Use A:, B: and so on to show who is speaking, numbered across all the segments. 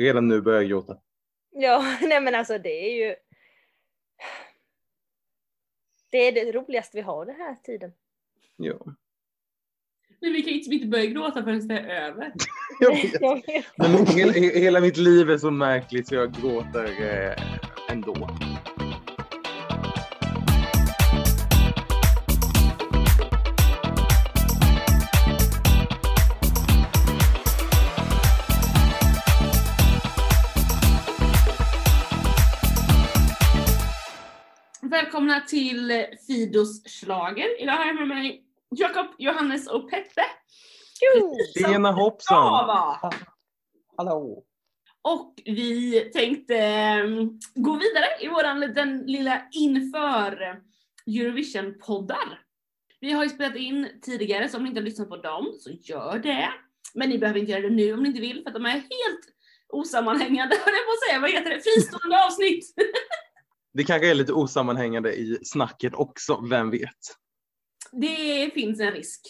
A: redan nu börjar jag gråta.
B: Ja, nej men alltså det är ju... Det är det roligaste vi har den här tiden.
A: Ja.
C: Men vi kan ju liksom inte börja gråta förrän det är över.
A: Jag vet.
B: Jag vet.
A: Men hela, hela mitt liv är så märkligt så jag gråter eh, ändå.
C: Välkomna till Fidos slager. Idag har jag med mig Jakob, Johannes och Peppe.
A: Tjena hoppsan!
C: va?
D: Hallå!
C: Och vi tänkte eh, gå vidare i våran liten lilla inför Eurovision-poddar. Vi har ju spelat in tidigare, så om ni inte har lyssnat på dem så gör det. Men ni behöver inte göra det nu om ni inte vill, för att de är helt osammanhängande, höll jag på att säga. Vad heter det? Fristående avsnitt!
A: Det kanske är lite osammanhängande i snacket också, vem vet?
C: Det finns en risk.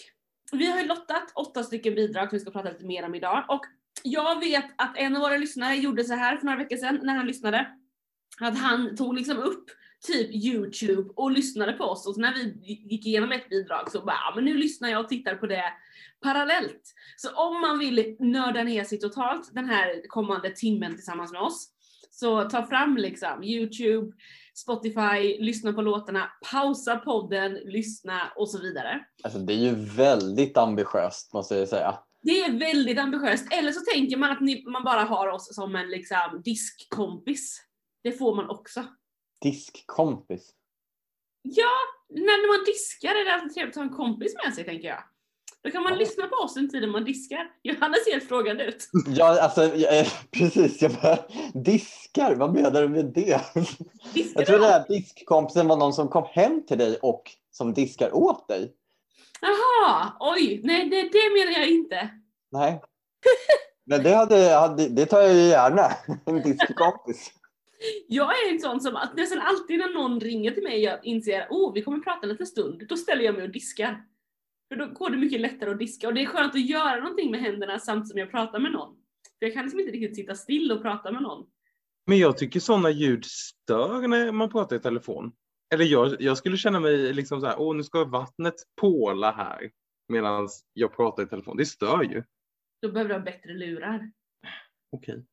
C: Vi har ju lottat åtta stycken bidrag som vi ska prata lite mer om idag. Och jag vet att en av våra lyssnare gjorde så här för några veckor sedan när han lyssnade. Att han tog liksom upp typ Youtube och lyssnade på oss och så när vi gick igenom ett bidrag så bara, ja, men nu lyssnar jag och tittar på det parallellt. Så om man vill nörda ner sig totalt den här kommande timmen tillsammans med oss så ta fram liksom Youtube, Spotify, lyssna på låtarna, pausa podden, lyssna och så vidare.
D: Alltså det är ju väldigt ambitiöst måste jag säga.
C: Det är väldigt ambitiöst. Eller så tänker man att ni, man bara har oss som en liksom diskkompis. Det får man också.
D: Diskkompis.
C: Ja, när man diskar är det alltid trevligt att ha en kompis med sig tänker jag. Då kan man lyssna på oss en tid när man diskar. Johannes ser frågande ut.
D: Ja, alltså jag, eh, precis. Jag bara, diskar, vad menar du med det?
C: Diskar
D: Jag den här diskkompisen var någon som kom hem till dig och som diskar åt dig.
C: Jaha, oj, nej det, det menar jag inte.
D: Nej. Men det, hade, hade, det tar jag ju gärna. En diskkompis.
C: Jag är en sån som att nästan alltid när någon ringer till mig och jag inser oh vi kommer prata en liten stund, då ställer jag mig och diskar. För då går det mycket lättare att diska och det är skönt att göra någonting med händerna samtidigt som jag pratar med någon. För jag kan liksom inte riktigt sitta still och prata med någon.
A: Men jag tycker sådana ljud stör när man pratar i telefon. Eller jag, jag skulle känna mig liksom så här, åh nu ska vattnet påla här medan jag pratar i telefon. Det stör ju.
C: Då behöver du ha bättre lurar.
A: Okej.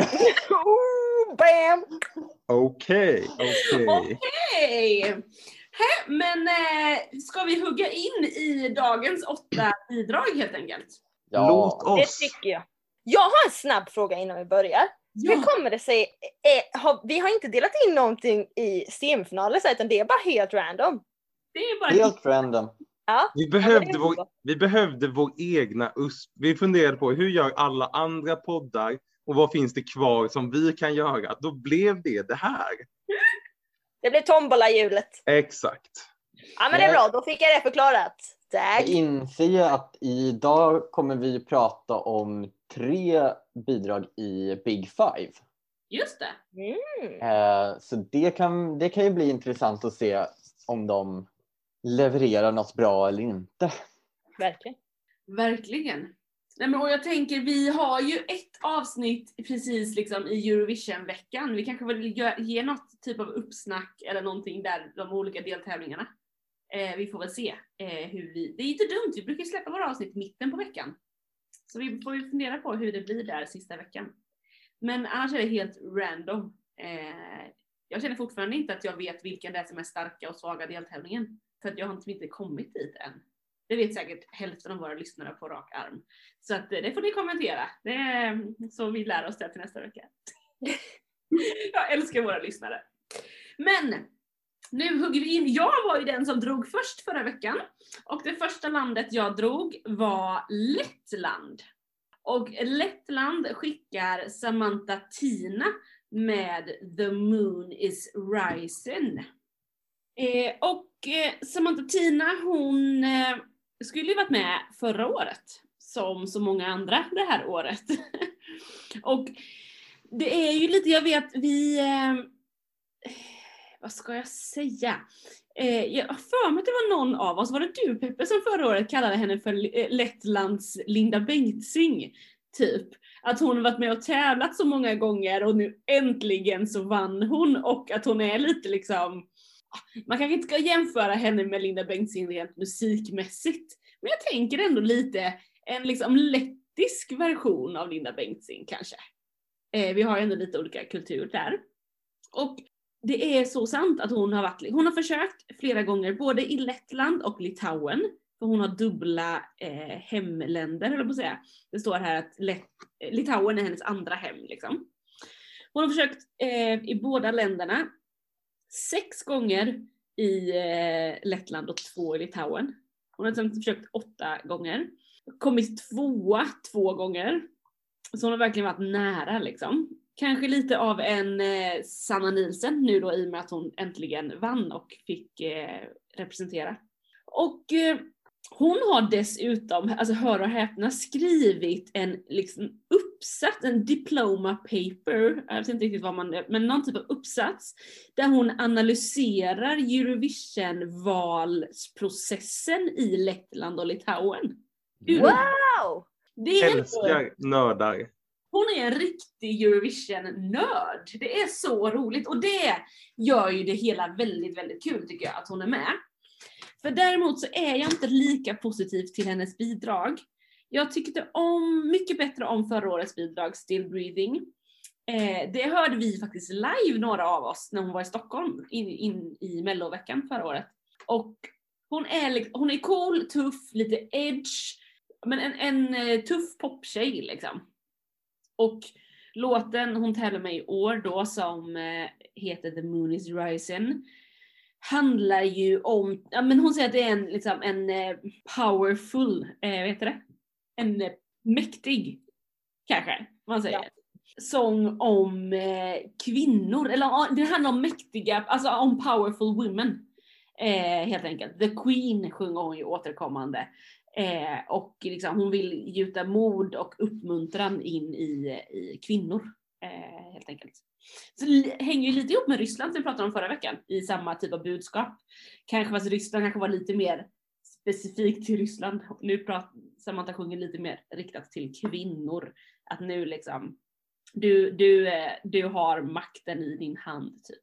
B: Oh, bam!
A: Okej, okej.
C: Okej! Hä, Men eh, ska vi hugga in i dagens åtta bidrag helt enkelt?
A: Låt
D: Ja,
B: Det
A: oss.
B: tycker jag. Jag har en snabb fråga innan vi börjar. Hur kommer det sig, eh, har, vi har inte delat in någonting i semifinaler så här, utan det är bara helt random.
C: det är bara
D: helt random.
B: Ja,
A: Vi
B: ja, det
A: behövde, vår, vi behövde vår egna USP. Vi funderade på hur gör alla andra poddar och vad finns det kvar som vi kan göra? Då blev det det här.
B: Det blev tombola-hjulet.
A: Exakt.
B: Ja men det är bra, då fick jag det förklarat.
D: Jag
B: Tack.
D: inser ju att idag kommer vi prata om tre bidrag i Big Five.
C: Just det.
B: Mm.
D: Eh, Så det kan, det kan ju bli intressant att se om de levererar något bra eller inte.
B: Verkligen.
C: Verkligen. Nej, men, och jag tänker, vi har ju ett avsnitt precis liksom i Eurovision-veckan. Vi kanske vill ge något typ av uppsnack eller någonting där, de olika deltävlingarna. Eh, vi får väl se eh, hur vi... Det är inte dumt, vi brukar släppa våra avsnitt mitten på veckan. Så vi får ju fundera på hur det blir där sista veckan. Men annars är det helt random. Eh, jag känner fortfarande inte att jag vet vilken det är som är starka och svaga deltävlingen. För att jag har inte kommit dit än. Det vet säkert hälften av våra lyssnare på rak arm. Så att eh, det får ni kommentera. Det är så vi lär oss det till nästa vecka. Jag älskar våra lyssnare. Men nu hugger vi in. Jag var ju den som drog först förra veckan. Och det första landet jag drog var Lettland. Och Lettland skickar Samantha Tina med The Moon is Rising. Eh, och eh, Samantha Tina hon eh, skulle ju varit med förra året. Som så många andra det här året. och det är ju lite, jag vet vi, eh, vad ska jag säga? Eh, jag har för mig att det var någon av oss, var det du Peppe som förra året kallade henne för eh, Lettlands Linda Bengtzing? typ. Att hon varit med och tävlat så många gånger och nu äntligen så vann hon och att hon är lite liksom man kanske inte ska jämföra henne med Linda Bengtzing rent musikmässigt. Men jag tänker ändå lite en liksom lettisk version av Linda Bengtzing kanske. Eh, vi har ju ändå lite olika kultur där. Och det är så sant att hon har varit, hon har försökt flera gånger både i Lettland och Litauen. För hon har dubbla eh, hemländer höll jag på att säga. Det står här att Let Litauen är hennes andra hem liksom. Hon har försökt eh, i båda länderna. Sex gånger i eh, Lettland och två i Litauen. Hon har liksom försökt åtta gånger. Kommit tvåa två gånger. Så hon har verkligen varit nära liksom. Kanske lite av en eh, Sanna Nielsen nu då i och med att hon äntligen vann och fick eh, representera. Och eh, hon har dessutom, alltså hör och häpna, skrivit en liksom uppsats, en diploma paper, jag vet inte riktigt vad man, men någon typ av uppsats, där hon analyserar Eurovision-valsprocessen i Lettland och Litauen.
B: Wow!
C: Det är
A: Älskar nördar.
C: hon är en riktig Eurovision-nörd. Det är så roligt och det gör ju det hela väldigt, väldigt kul tycker jag att hon är med. För däremot så är jag inte lika positiv till hennes bidrag. Jag tyckte om, mycket bättre om förra årets bidrag, Still Breathing. Eh, det hörde vi faktiskt live, några av oss, när hon var i Stockholm in, in i melloveckan förra året. Och hon är, hon är cool, tuff, lite edge, men en, en eh, tuff poptjej liksom. Och låten hon tävlar med i år då som eh, heter The Moon is Rising handlar ju om, ja men hon säger att det är en, liksom, en eh, powerful, eh, vad heter det? En eh, mäktig, kanske man säger. Sång om eh, kvinnor, eller ja, det handlar om mäktiga, alltså om powerful women. Eh, helt enkelt. The Queen sjunger hon ju återkommande. Eh, och liksom, hon vill gjuta mod och uppmuntran in i, i kvinnor. Eh, helt enkelt. Så det hänger ju lite ihop med Ryssland som vi pratade om förra veckan i samma typ av budskap. Kanske fast Ryssland kanske var lite mer specifikt till Ryssland. Nu pratar Samantha sjunger lite mer riktat till kvinnor. Att nu liksom, du, du, eh, du har makten i din hand typ.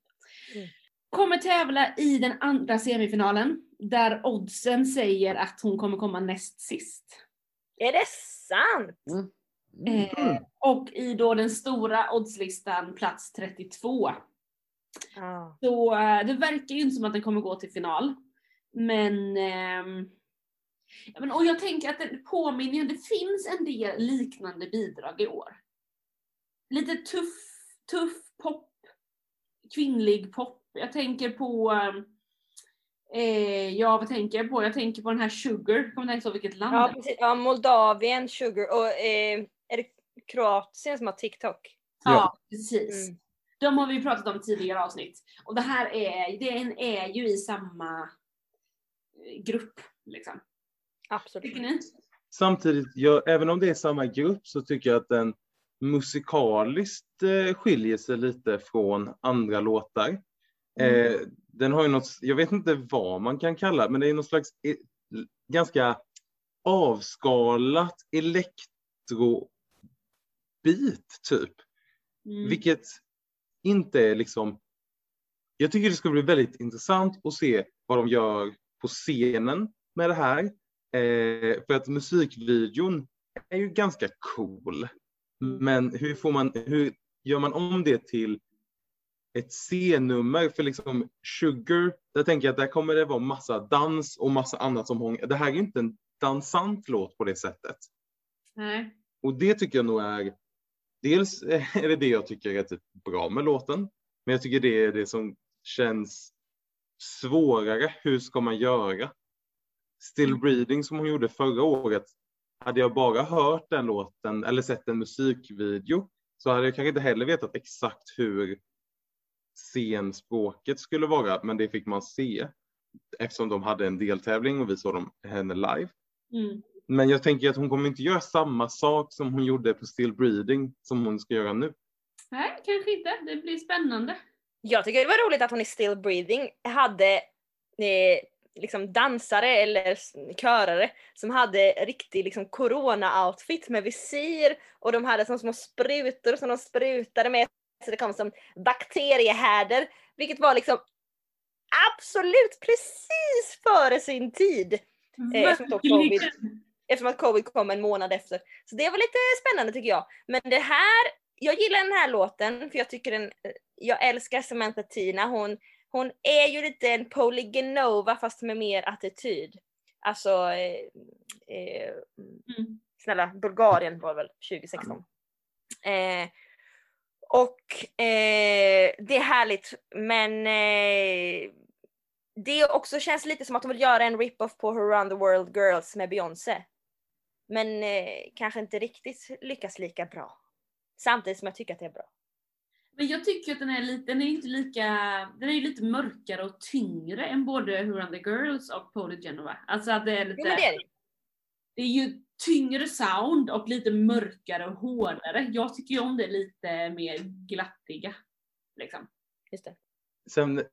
B: Mm.
C: Kommer tävla i den andra semifinalen där oddsen säger att hon kommer komma näst sist.
B: Är det sant?
D: Mm.
C: Eh, och i då den stora oddslistan plats 32.
B: Ja.
C: Så eh, det verkar ju inte som att den kommer gå till final. Men, ehm, ja, men och jag tänker att det påminner, det finns en del liknande bidrag i år. Lite tuff, tuff pop, kvinnlig pop. Jag tänker på, eh, ja vad tänker jag på? Jag tänker på den här Sugar, kommer du ihåg så vilket land
B: Ja,
C: det
B: precis. ja, Moldavien, Sugar och eh, är det Kroatien som har TikTok?
C: Ja, precis.
B: Mm.
C: De har vi pratat om i tidigare avsnitt. Och det här är, den är ju i samma grupp. Liksom.
B: Absolut.
C: Tycker ni?
A: Samtidigt, jag, även om det är samma grupp så tycker jag att den musikaliskt eh, skiljer sig lite från andra låtar.
C: Mm.
A: Eh, den har ju något, jag vet inte vad man kan kalla men det är något slags eh, ganska avskalat elektrobit typ.
C: Mm.
A: Vilket inte är liksom... Jag tycker det ska bli väldigt intressant att se vad de gör på scenen med det här. Eh, för att musikvideon är ju ganska cool. Men hur, får man, hur gör man om det till ett C-nummer? För liksom Sugar, där tänker jag att där kommer det vara massa dans och massa annat som hon... Det här är inte en dansant låt på det sättet.
C: Nej.
A: Och det tycker jag nog är, dels är det det jag tycker är typ bra med låten, men jag tycker det är det som känns svårare. Hur ska man göra? Still Breathing som hon gjorde förra året, hade jag bara hört den låten eller sett en musikvideo så hade jag kanske inte heller vetat exakt hur scenspråket skulle vara, men det fick man se eftersom de hade en deltävling och vi såg dem, henne live.
C: Mm.
A: Men jag tänker att hon kommer inte göra samma sak som hon gjorde på Still Breathing som hon ska göra nu.
C: Nej, kanske inte. Det blir spännande.
B: Jag tycker det var roligt att hon i Still Breathing hade eh, liksom dansare eller körare som hade riktig liksom corona-outfit med visir och de hade som små sprutor som de sprutade med så det kom som bakteriehärdar vilket var liksom absolut precis före sin tid Eh, eftersom covid- eftersom att covid kom en månad efter. Så det var lite spännande tycker jag. Men det här, jag gillar den här låten för jag tycker den, jag älskar Samantha Tina. Hon, hon är ju lite en Polygenova fast med mer attityd. Alltså, eh, eh,
C: Mm.
B: snälla, Bulgarien var väl 2016. Eh, och eh, det är härligt men eh, det också känns lite som att de vill göra en rip-off på Around the World Girls med Beyoncé. Men eh, kanske inte riktigt lyckas lika bra. Samtidigt som jag tycker att det är bra.
C: Men jag tycker att den är lite, den är inte lika, den är ju lite mörkare och tyngre än både Who Run the Girls och Polo Genova. Alltså att det är lite,
B: Jo men det är det.
C: det är ju tyngre sound och lite mörkare och hårdare. Jag tycker ju om det lite mer glattiga. Liksom.
B: Just det.
A: Sen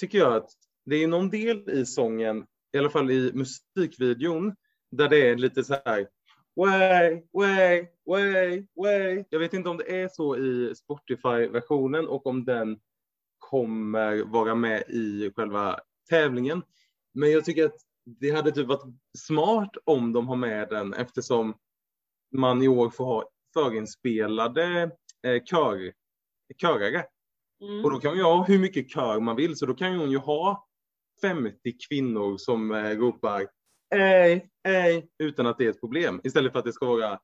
A: tycker jag att det är någon del i sången, i alla fall i musikvideon, där det är lite så här way, way, way, way. Jag vet inte om det är så i Spotify-versionen och om den kommer vara med i själva tävlingen. Men jag tycker att det hade typ varit smart om de har med den eftersom man i år får ha förinspelade eh, kör, körare.
C: Mm.
A: Och då kan man ju ha hur mycket kör man vill, så då kan hon ju ha 50 kvinnor som eh, ropar ej, ej, utan att det är ett problem. Istället för att det ska vara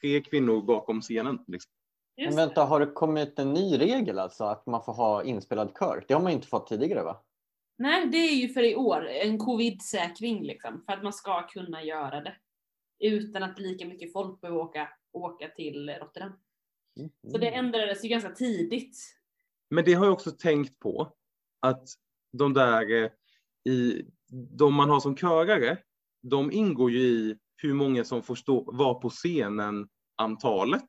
A: tre kvinnor bakom scenen. Liksom.
D: Men vänta, har det kommit en ny regel alltså att man får ha inspelad kör? Det har man inte fått tidigare va?
C: Nej, det är ju för i år en covid-säkring liksom. För att man ska kunna göra det. Utan att lika mycket folk behöver åka, åka till Rotterdam. Så det ändrades ju ganska tidigt.
A: Men det har jag också tänkt på att de där eh, i de man har som körare, de ingår ju i hur många som får stå, vara på scenen antalet.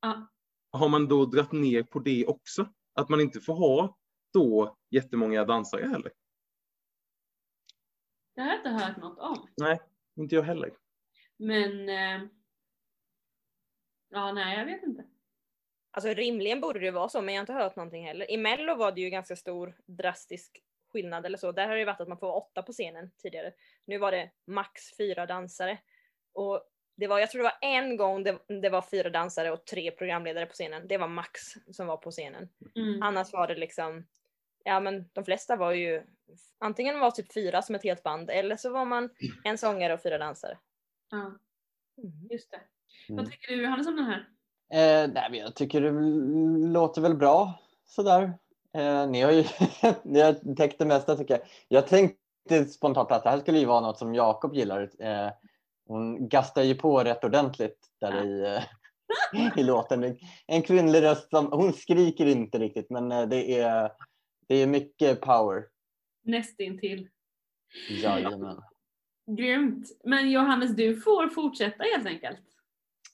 C: Ja.
A: Har man då dratt ner på det också? Att man inte får ha då jättemånga dansare heller?
C: Det har jag inte hört något om.
A: Nej, inte jag heller.
C: Men... Eh, ja, nej jag vet inte.
B: Alltså rimligen borde det vara så men jag har inte hört någonting heller. I mello var det ju ganska stor drastisk skillnad eller så. Där har det ju varit att man får vara åtta på scenen tidigare. Nu var det max fyra dansare. Och det var, jag tror det var en gång det, det var fyra dansare och tre programledare på scenen. Det var max som var på scenen.
C: Mm.
B: Annars var det liksom, ja men de flesta var ju, antingen var typ fyra som ett helt band eller så var man en sångare och fyra dansare.
C: Ja, just det.
D: Mm.
C: Vad tycker du Johannes om den här?
D: Eh, nej, men jag tycker det låter väl bra sådär. Eh, ni har ju ni har täckt det mesta tycker jag. Jag tänkte spontant att det här skulle ju vara något som Jakob gillar. Eh, hon gastar ju på rätt ordentligt där i, eh, i låten. En kvinnlig röst som, hon skriker inte riktigt men eh, det är, det är mycket power.
C: Nästintill.
D: Jajamän.
C: Grymt. Men Johannes, du får fortsätta helt enkelt.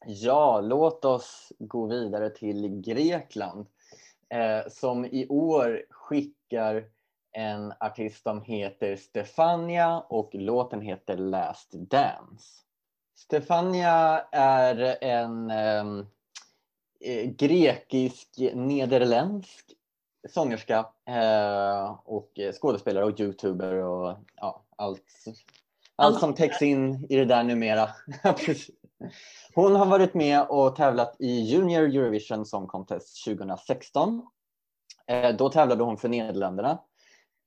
D: Ja, låt oss gå vidare till Grekland eh, som i år skickar en artist som heter Stefania och låten heter Last Dance. Stefania är en ehm, eh, grekisk-nederländsk sångerska eh, och skådespelare och youtuber och ja, allt, allt som täcks in i det där numera. Hon har varit med och tävlat i Junior Eurovision Song Contest 2016. Eh, då tävlade hon för Nederländerna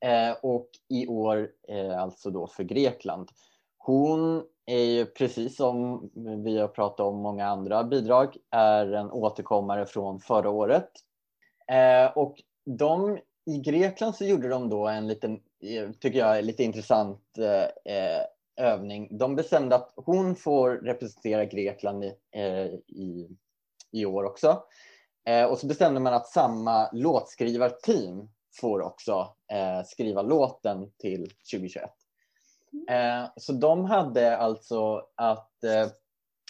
D: Eh, och i år eh, alltså då för Grekland. Hon är ju precis som vi har pratat om många andra bidrag är en återkommare från förra året. Eh, och de, i Grekland så gjorde de då en liten, tycker jag, lite intressant övning. De bestämde att hon får representera Grekland i, i, i år också. Och så bestämde man att samma låtskrivarteam får också eh, skriva låten till 2021. Eh, så de hade alltså att eh,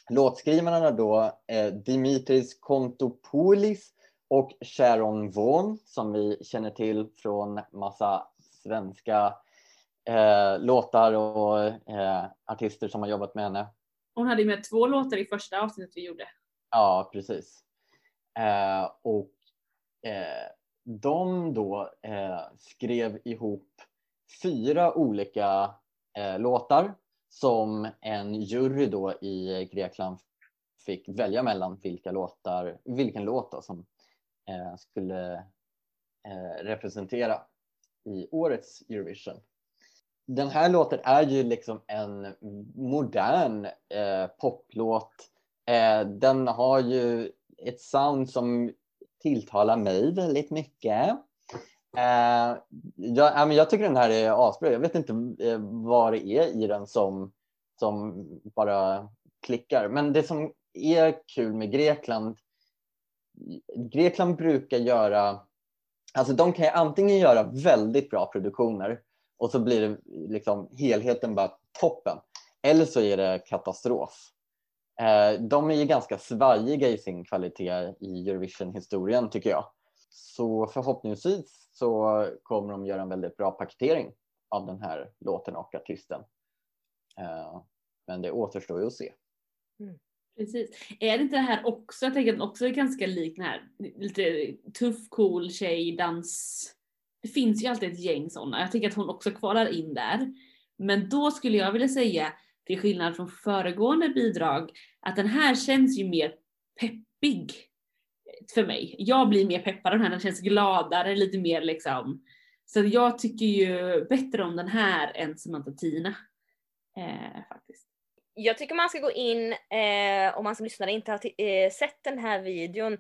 D: låtskrivarna då eh, Dimitris Kontopoulis och Sharon Vaughan som vi känner till från massa svenska eh, låtar och eh, artister som har jobbat med henne.
C: Hon hade med två låtar i första avsnittet vi gjorde.
D: Ja, precis. Eh, och de då eh, skrev ihop fyra olika eh, låtar som en jury då i Grekland fick välja mellan vilka låtar, vilken låt då som eh, skulle eh, representera i årets Eurovision. Den här låten är ju liksom en modern eh, poplåt. Eh, den har ju ett sound som tilltalar mig väldigt mycket. Eh, jag, jag tycker den här är asbra. Jag vet inte eh, vad det är i den som, som bara klickar. Men det som är kul med Grekland, Grekland brukar göra, alltså de kan ju antingen göra väldigt bra produktioner och så blir det liksom helheten bara toppen. Eller så är det katastrof. Eh, de är ju ganska svajiga i sin kvalitet i Eurovision-historien tycker jag. Så förhoppningsvis så kommer de göra en väldigt bra paketering av den här låten och artisten. Eh, men det återstår ju att se.
C: Mm. Precis. Är det inte det här också, jag tänker att också är ganska likt den här lite tuff, cool tjej, dans. Det finns ju alltid ett gäng sådana. Jag tycker att hon också kvalar in där. Men då skulle jag vilja säga, till skillnad från föregående bidrag, att den här känns ju mer peppig för mig. Jag blir mer peppad av den här, den känns gladare, lite mer liksom. Så jag tycker ju bättre om den här än Samantha Tina. Eh, faktiskt.
B: Jag tycker man ska gå in, eh, om man som lyssnare inte har eh, sett den här videon,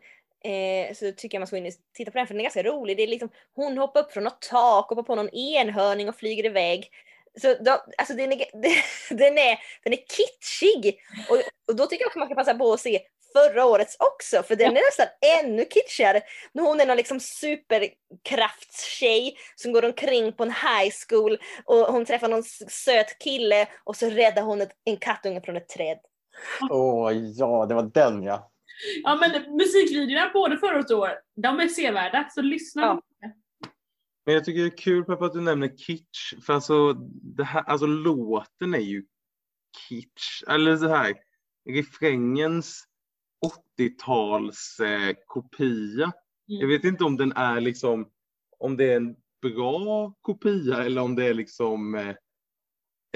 B: eh, så tycker jag man ska gå in och titta på den för den är ganska rolig. Det är liksom, hon hoppar upp från något tak, hoppar på någon enhörning och flyger iväg. Så då, alltså den är, den är, den är kitschig! Och, och då tycker jag också man ska passa på att se förra årets också, för den är nästan ännu kitschigare. Hon är någon liksom superkraftstjej som går omkring på en high school och hon träffar någon söt kille och så räddar hon ett, en kattunge från ett träd.
D: Åh oh, ja, det var den ja.
C: Ja men musikvideorna både förra året och år, de är sevärda, så lyssna. Ja.
A: Men jag tycker det är kul Peppa att du nämner kitsch, för alltså, det här, alltså låten är ju kitsch. Eller så här, refrängens 80-tals eh, kopia. Mm. Jag vet inte om den är liksom, om det är en bra kopia eller om det är liksom eh,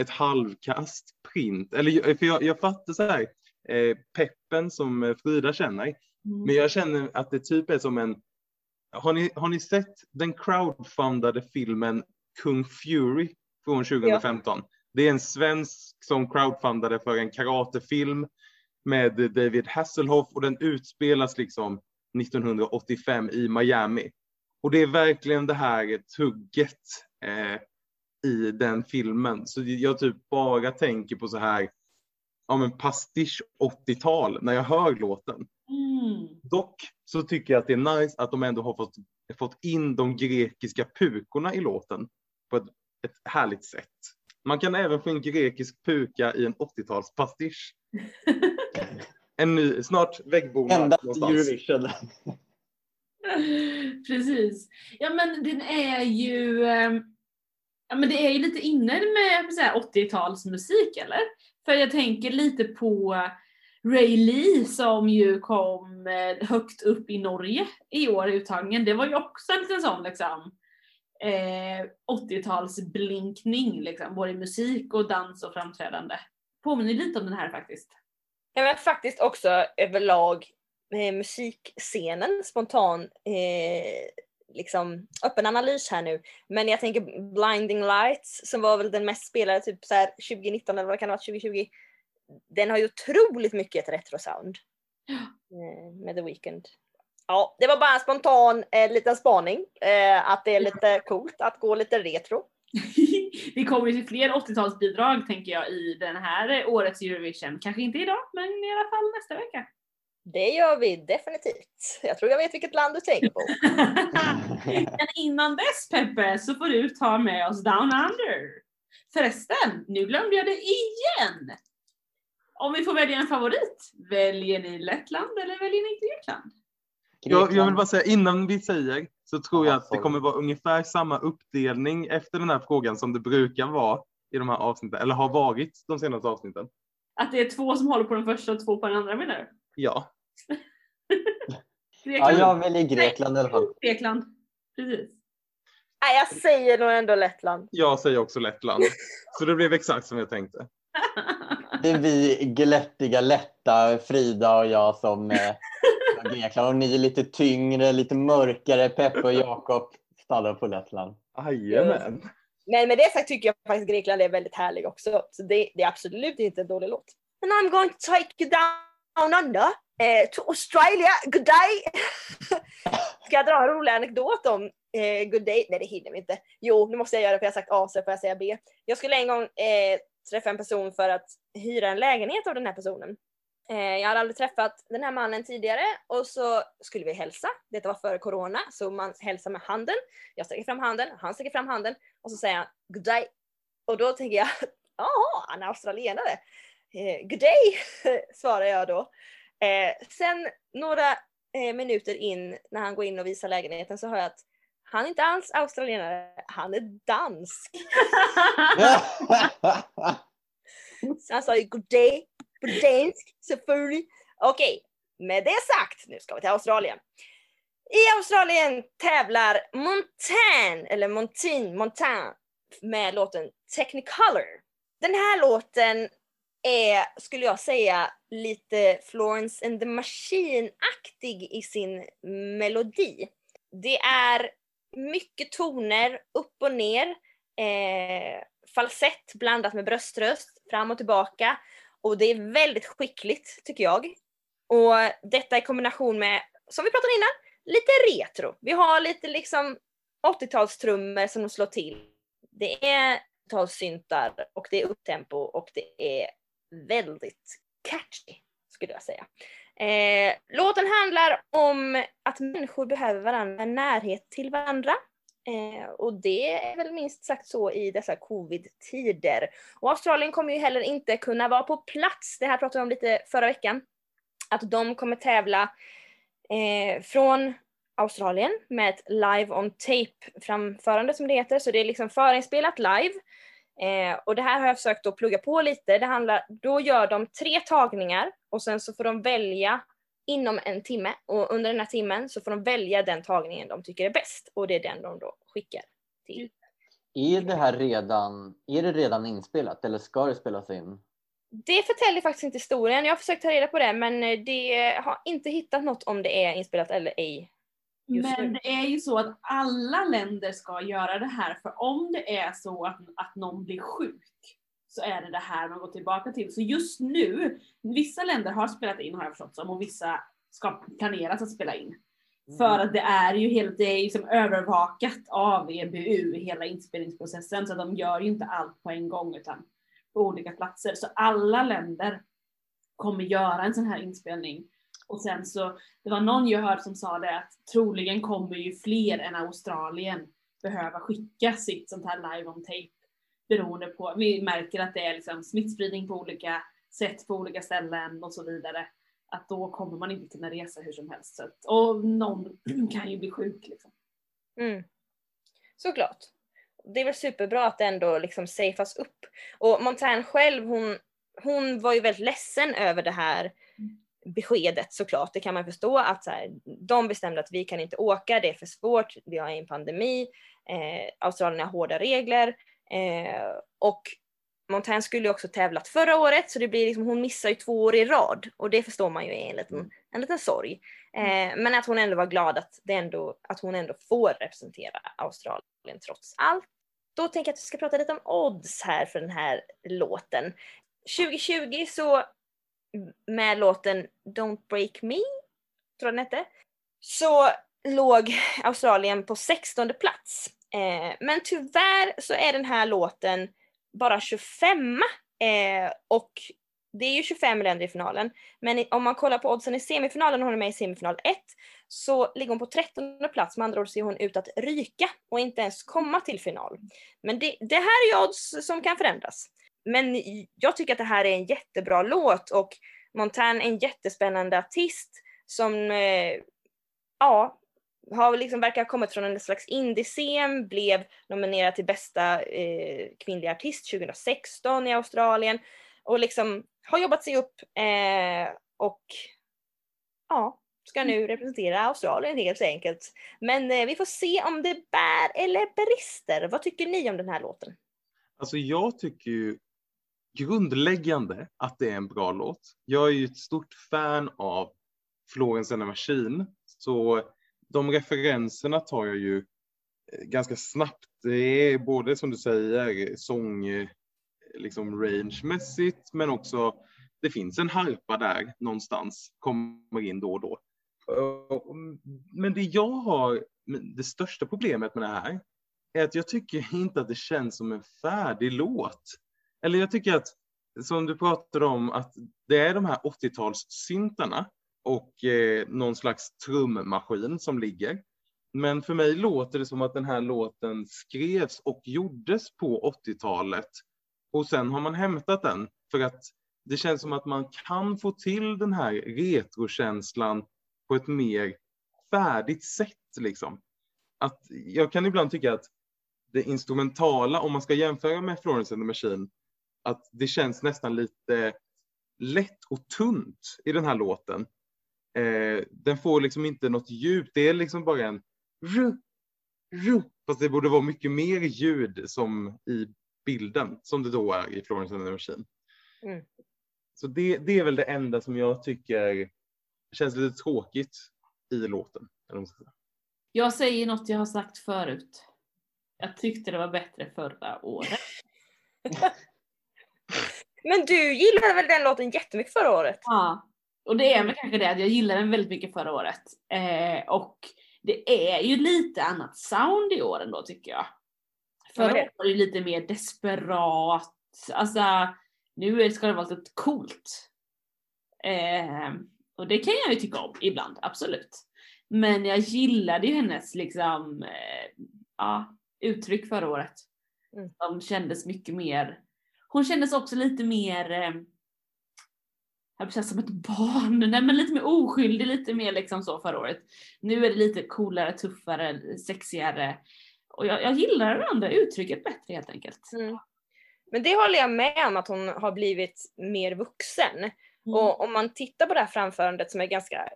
A: ett halvkast print. Eller, för jag, jag fattar så här, eh, peppen som Frida känner, mm. men jag känner att det typ är som en har ni, har ni sett den crowdfundade filmen Kung Fury från 2015? Ja. Det är en svensk som crowdfundade för en karatefilm med David Hasselhoff och den utspelas liksom 1985 i Miami. Och det är verkligen det här tugget eh, i den filmen. Så jag typ bara tänker på så här, ja men pastisch 80-tal när jag hör låten. Mm. Dock så tycker jag att det är nice att de ändå har fått, fått in de grekiska pukorna i låten på ett, ett härligt sätt. Man kan även få en grekisk puka i en 80-talspastisch. en ny, snart väggbonad
D: Endast Eurovision.
C: Precis. Ja men den är ju, ehm, ja men det är ju lite inne med 80-talsmusik eller? För jag tänker lite på Ray Lee som ju kom eh, högt upp i Norge i år i uttagningen. Det var ju också en liten sån liksom eh, 80-talsblinkning liksom, både i musik och dans och framträdande. Påminner lite om den här faktiskt.
B: Ja men faktiskt också överlag eh, musikscenen, spontan eh, liksom öppen analys här nu. Men jag tänker Blinding Lights som var väl den mest spelade typ så här 2019 eller vad kan det vara 2020. Den har ju otroligt mycket ett retrosound. Eh, med The Weeknd. Ja, det var bara en spontan eh, liten spaning. Eh, att det är lite coolt att gå lite retro.
C: det kommer ju till fler 80-talsbidrag tänker jag i den här årets Eurovision. Kanske inte idag, men i alla fall nästa vecka.
B: Det gör vi definitivt. Jag tror jag vet vilket land du tänker på.
C: men innan dess Peppe så får du ta med oss Down Under. Förresten, nu glömde jag det igen! Om vi får välja en favorit, väljer ni Lettland eller väljer ni Grekland?
A: Jag, jag vill bara säga innan vi säger så tror jag
D: Ja,
A: att det kommer vara ungefär samma uppdelning efter den här frågan som det brukar vara i de här avsnitten, eller har varit de senaste avsnitten.
C: Att det är två som håller på den första och två på den andra menar du?
A: Ja,
D: Ja, jag väljer Grekland i alla fall.
C: Grekland. Precis.
B: Nej, jag säger nog ändå Lettland.
A: jag säger också Lettland. Så det blev exakt som jag tänkte.
D: Det är vi glättiga, lätta, Frida och jag som eh, har Grekland. Och ni är lite tyngre, lite mörkare. Peppe och Jakob stannar på Lettland.
A: Jajamän.
B: Men med det sagt tycker jag faktiskt Grekland är väldigt härlig också. Så det, det är absolut inte en dålig låt. And I'm going to take you down under eh, to Australia. Good day! Ska jag dra en rolig anekdot om eh, good day? Nej det hinner vi inte. Jo, nu måste jag göra det för jag har sagt A så får jag säga B. Jag skulle en gång eh, träffa en person för att hyra en lägenhet av den här personen. Eh, jag hade aldrig träffat den här mannen tidigare och så skulle vi hälsa. Detta var före corona, så man hälsar med handen. Jag sträcker fram handen, han sträcker fram handen och så säger han good day. Och då tänker jag, jaha, han är australienare. Eh, good day, svarar jag då. Eh, sen några eh, minuter in när han går in och visar lägenheten så hör jag att han är inte alls australienare, han är dansk. Så han sa ju good day på dansk, selvfølgelig. Okej, med det sagt, nu ska vi till Australien. I Australien tävlar Montaigne, eller Montaigne, Montaigne med låten Technicolor. Den här låten är, skulle jag säga, lite Florence and the Machine-aktig i sin melodi. Det är mycket toner upp och ner, eh, falsett blandat med bröströst, fram och tillbaka. Och det är väldigt skickligt tycker jag. Och detta i kombination med, som vi pratade innan, lite retro. Vi har lite liksom 80-talstrummor som de slår till. Det är 80-talssyntar och det är upptempo och det är väldigt catchy skulle jag säga. Eh, låten handlar om att människor behöver varandra, närhet till varandra. Eh, och det är väl minst sagt så i dessa covid-tider. Och Australien kommer ju heller inte kunna vara på plats. Det här pratade vi om lite förra veckan. Att de kommer tävla eh, från Australien med ett live on tape framförande som det heter. Så det är liksom förinspelat live. Eh, och det här har jag försökt att plugga på lite. Det handlar, då gör de tre tagningar och sen så får de välja inom en timme och under den här timmen så får de välja den tagningen de tycker är bäst och det är den de då skickar till.
D: Är det här redan, är det redan inspelat eller ska det spelas in?
B: Det förtäljer faktiskt inte historien. Jag har försökt ta reda på det men eh, det har inte hittat något om det är inspelat eller ej. Just
C: Men
B: nu.
C: det är ju så att alla länder ska göra det här för om det är så att, att någon blir sjuk så är det det här man går tillbaka till. Så just nu, vissa länder har spelat in har jag förstått som och vissa ska planeras att spela in. För att det är ju helt, det är liksom övervakat av EBU, hela inspelningsprocessen, så de gör ju inte allt på en gång utan på olika platser. Så alla länder kommer göra en sån här inspelning. Och sen så, det var någon jag hörde som sa det att troligen kommer ju fler än Australien behöva skicka sitt sånt här live on tape. Beroende på, vi märker att det är liksom smittspridning på olika sätt på olika ställen och så vidare. Att då kommer man inte kunna resa hur som helst. Så att, och någon kan ju bli sjuk liksom.
B: Mm. Såklart. Det är väl superbra att det ändå liksom safeas upp. Och Montaigne själv, hon, hon var ju väldigt ledsen över det här beskedet såklart. Det kan man förstå att så här, de bestämde att vi kan inte åka, det är för svårt, vi har en pandemi, eh, Australien har hårda regler eh, och Montaigne skulle också tävlat förra året så det blir liksom, hon missar ju två år i rad och det förstår man ju är en liten, en liten sorg. Eh, men att hon ändå var glad att, det ändå, att hon ändå får representera Australien trots allt. Då tänker jag att vi ska prata lite om odds här för den här låten. 2020 så med låten Don't Break Me, tror jag den hette, så låg Australien på 16 plats. Eh, men tyvärr så är den här låten bara 25 eh, och det är ju 25 länder i finalen. Men om man kollar på oddsen i semifinalen, hon är med i semifinal 1, så ligger hon på 13 plats. Med andra ord ser hon ut att ryka och inte ens komma till final. Men det, det här är ju odds som kan förändras. Men jag tycker att det här är en jättebra låt och Montaigne är en jättespännande artist som, eh, ja, har liksom verkar ha kommit från en slags indiescen, blev nominerad till bästa eh, kvinnliga artist 2016 i Australien och liksom har jobbat sig upp eh, och ja, ska nu representera Australien helt enkelt. Men eh, vi får se om det bär eller brister. Vad tycker ni om den här låten?
A: Alltså jag tycker ju grundläggande att det är en bra låt. Jag är ju ett stort fan av Florence and the Machine, så de referenserna tar jag ju eh, ganska snabbt. Det är både som du säger sång, eh, liksom rangemässigt, men också det finns en harpa där någonstans, kommer in då och då. Men det jag har, det största problemet med det här, är att jag tycker inte att det känns som en färdig låt. Eller jag tycker att, som du pratade om, att det är de här 80-talssyntarna och eh, någon slags trummaskin som ligger. Men för mig låter det som att den här låten skrevs och gjordes på 80-talet och sen har man hämtat den för att det känns som att man kan få till den här retrokänslan på ett mer färdigt sätt. Liksom. Att jag kan ibland tycka att det instrumentala, om man ska jämföra med Florence and the Machine, att det känns nästan lite lätt och tunt i den här låten. Eh, den får liksom inte något djup, det är liksom bara en ru, ru, fast det borde vara mycket mer ljud som i bilden, som det då är i Florence and the Machine. Mm. Så det, det är väl det enda som jag tycker känns lite tråkigt i låten.
C: Jag säger något jag har sagt förut. Jag tyckte det var bättre förra året.
B: Men du gillade väl den låten jättemycket förra året?
C: Ja, och det är väl kanske det att jag gillade den väldigt mycket förra året. Eh, och det är ju lite annat sound i år ändå tycker jag. Förra året var det lite mer desperat, alltså nu ska det vara lite coolt. Eh, och det kan jag ju tycka om ibland, absolut. Men jag gillade ju hennes liksom, eh, ja, uttryck förra året. Mm. De kändes mycket mer, hon kändes också lite mer, eh, jag säga som ett barn, nej men lite mer oskyldig, lite mer liksom så förra året. Nu är det lite coolare, tuffare, sexigare. Och jag, jag gillar det andra uttrycket bättre helt enkelt. Mm.
B: Men det håller jag med om att hon har blivit mer vuxen. Mm. Och om man tittar på det här framförandet som är ganska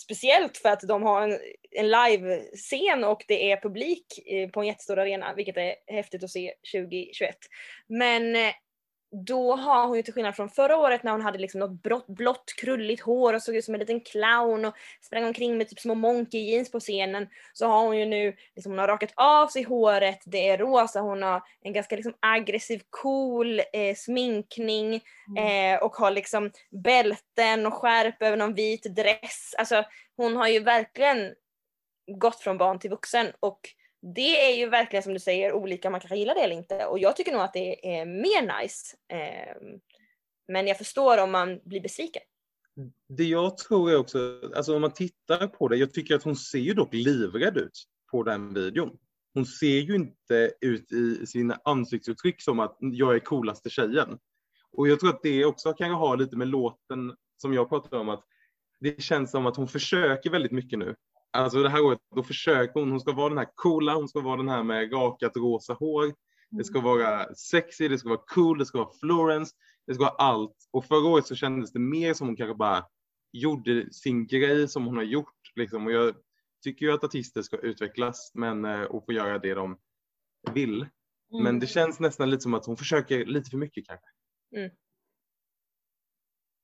B: speciellt för att de har en, en live-scen och det är publik eh, på en jättestor arena, vilket är häftigt att se 2021. Men eh, då har hon ju till skillnad från förra året när hon hade liksom något blått, blått krulligt hår och såg ut som en liten clown och sprang omkring med typ små monkey jeans på scenen så har hon ju nu, liksom hon har rakat av sig håret, det är rosa, hon har en ganska liksom aggressiv cool eh, sminkning mm. eh, och har liksom bälten och skärp över någon vit dress. Alltså hon har ju verkligen gått från barn till vuxen och det är ju verkligen som du säger olika, man kanske gillar det eller inte. Och jag tycker nog att det är mer nice. Ehm, men jag förstår om man blir besviken.
A: Det jag tror är också, alltså om man tittar på det, jag tycker att hon ser ju dock livrädd ut på den videon. Hon ser ju inte ut i sina ansiktsuttryck som att jag är coolaste tjejen. Och jag tror att det också kan ha lite med låten som jag pratade om, att det känns som att hon försöker väldigt mycket nu Alltså det här året, då försöker hon, hon ska vara den här coola, hon ska vara den här med rakat rosa hår. Det ska vara sexy, det ska vara cool, det ska vara Florence, det ska vara allt. Och förra året så kändes det mer som hon kanske bara gjorde sin grej som hon har gjort. Liksom. Och jag tycker ju att artister ska utvecklas men, eh, och få göra det de vill. Mm. Men det känns nästan lite som att hon försöker lite för mycket kanske. Mm.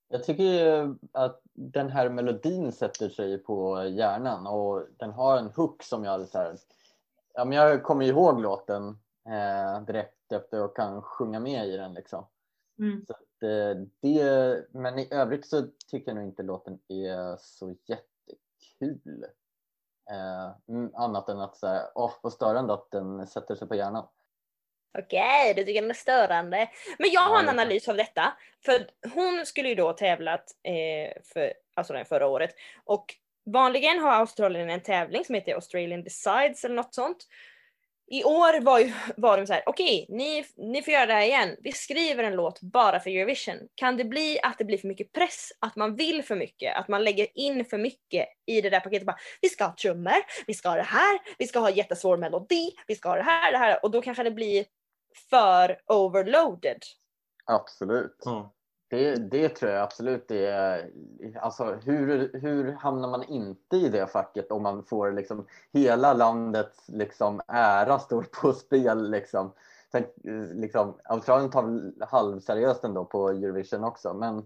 D: Jag tycker att den här melodin sätter sig på hjärnan och den har en hook som jag så här, ja, men jag kommer ihåg låten eh, direkt efter och kan sjunga med i den liksom. Mm. Så att, eh, det, men i övrigt så tycker jag nog inte låten är så jättekul. Eh, annat än att säga, åh vad störande att den sätter sig på hjärnan.
B: Okej, du tycker den är störande. Men jag har en analys av detta. För hon skulle ju då tävlat eh, för Australien förra året. Och vanligen har Australien en tävling som heter Australian Decides eller något sånt. i år var, ju, var de så här, okej, ni, ni får göra det här igen. Vi skriver en låt bara för Eurovision. Kan det bli att det blir för mycket press? Att man vill för mycket? Att man lägger in för mycket i det där paketet? Bara, vi ska ha trummor, vi ska ha det här, vi ska ha jättesvår melodi, vi ska ha det här, det här. Och då kanske det blir för overloaded.
D: Absolut.
A: Ja.
D: Det, det tror jag absolut det är. Alltså, hur, hur hamnar man inte i det facket om man får liksom hela landets liksom, ära står på spel? Liksom. Sen, liksom, Australien tar halvseriöst ändå på Eurovision också men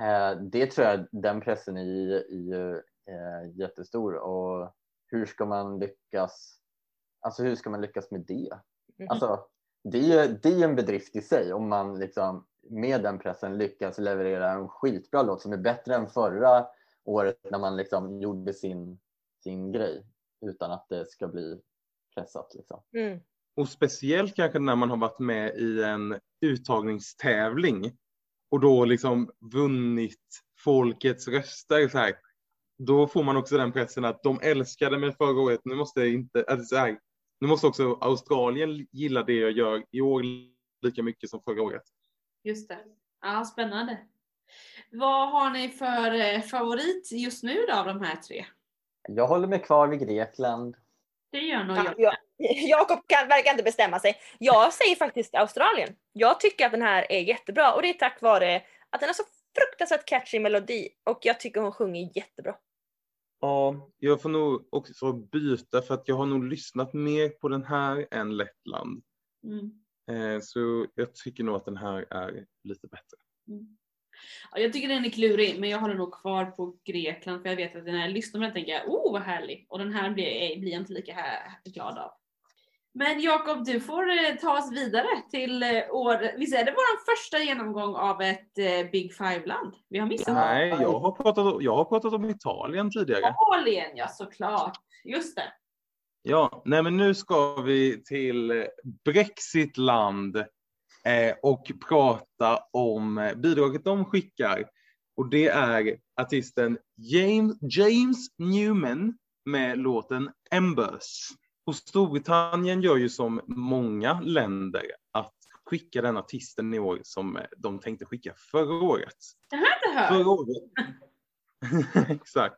D: eh, det tror jag den pressen är, är eh, jättestor och hur ska man lyckas Alltså hur ska man lyckas med det?
B: Mhm.
D: Alltså, det, är, det är en bedrift i sig om man liksom med den pressen lyckas leverera en skitbra låt som är bättre än förra året när man liksom gjorde sin, sin grej utan att det ska bli pressat. Liksom.
B: Mm.
A: Och speciellt kanske när man har varit med i en uttagningstävling och då liksom vunnit folkets röster så här. Då får man också den pressen att de älskade mig förra året. Nu måste jag inte, alltså så här, nu måste också Australien gilla det jag gör i år lika mycket som förra året.
C: Just det. Ja, spännande. Vad har ni för eh, favorit just nu då av de här tre?
D: Jag håller mig kvar vid Grekland.
C: Det gör nog
B: Ja,
C: jag.
B: ja. Jakob kan, verkar inte bestämma sig. Jag säger faktiskt Australien. Jag tycker att den här är jättebra och det är tack vare att den har så fruktansvärt catchy melodi och jag tycker hon sjunger jättebra.
A: Ja, jag får nog också byta för att jag har nog lyssnat mer på den här än Lettland.
C: Mm.
A: Eh, så jag tycker nog att den här är lite bättre.
C: Mm. Ja, jag tycker den är klurig men jag håller nog kvar på Grekland för jag vet att när jag lyssnar på den tänker jag oh vad härlig och den här blir, blir jag inte lika glad av. Men Jakob du får eh, ta oss vidare till eh, år, visst är det vår första genomgång av ett eh, Big Five-land? Vi har missat
A: Nej, jag har pratat, jag har pratat om Italien tidigare.
C: Italien, ja såklart. Just det.
A: Ja, nej men nu ska vi till Brexitland eh, och prata om bidraget de skickar. Och det är artisten James, James Newman med låten Embers. Och Storbritannien gör ju som många länder att skicka den artisten i år som eh, de tänkte skicka förra året.
C: Det har jag inte hört.
A: Förra året. Exakt.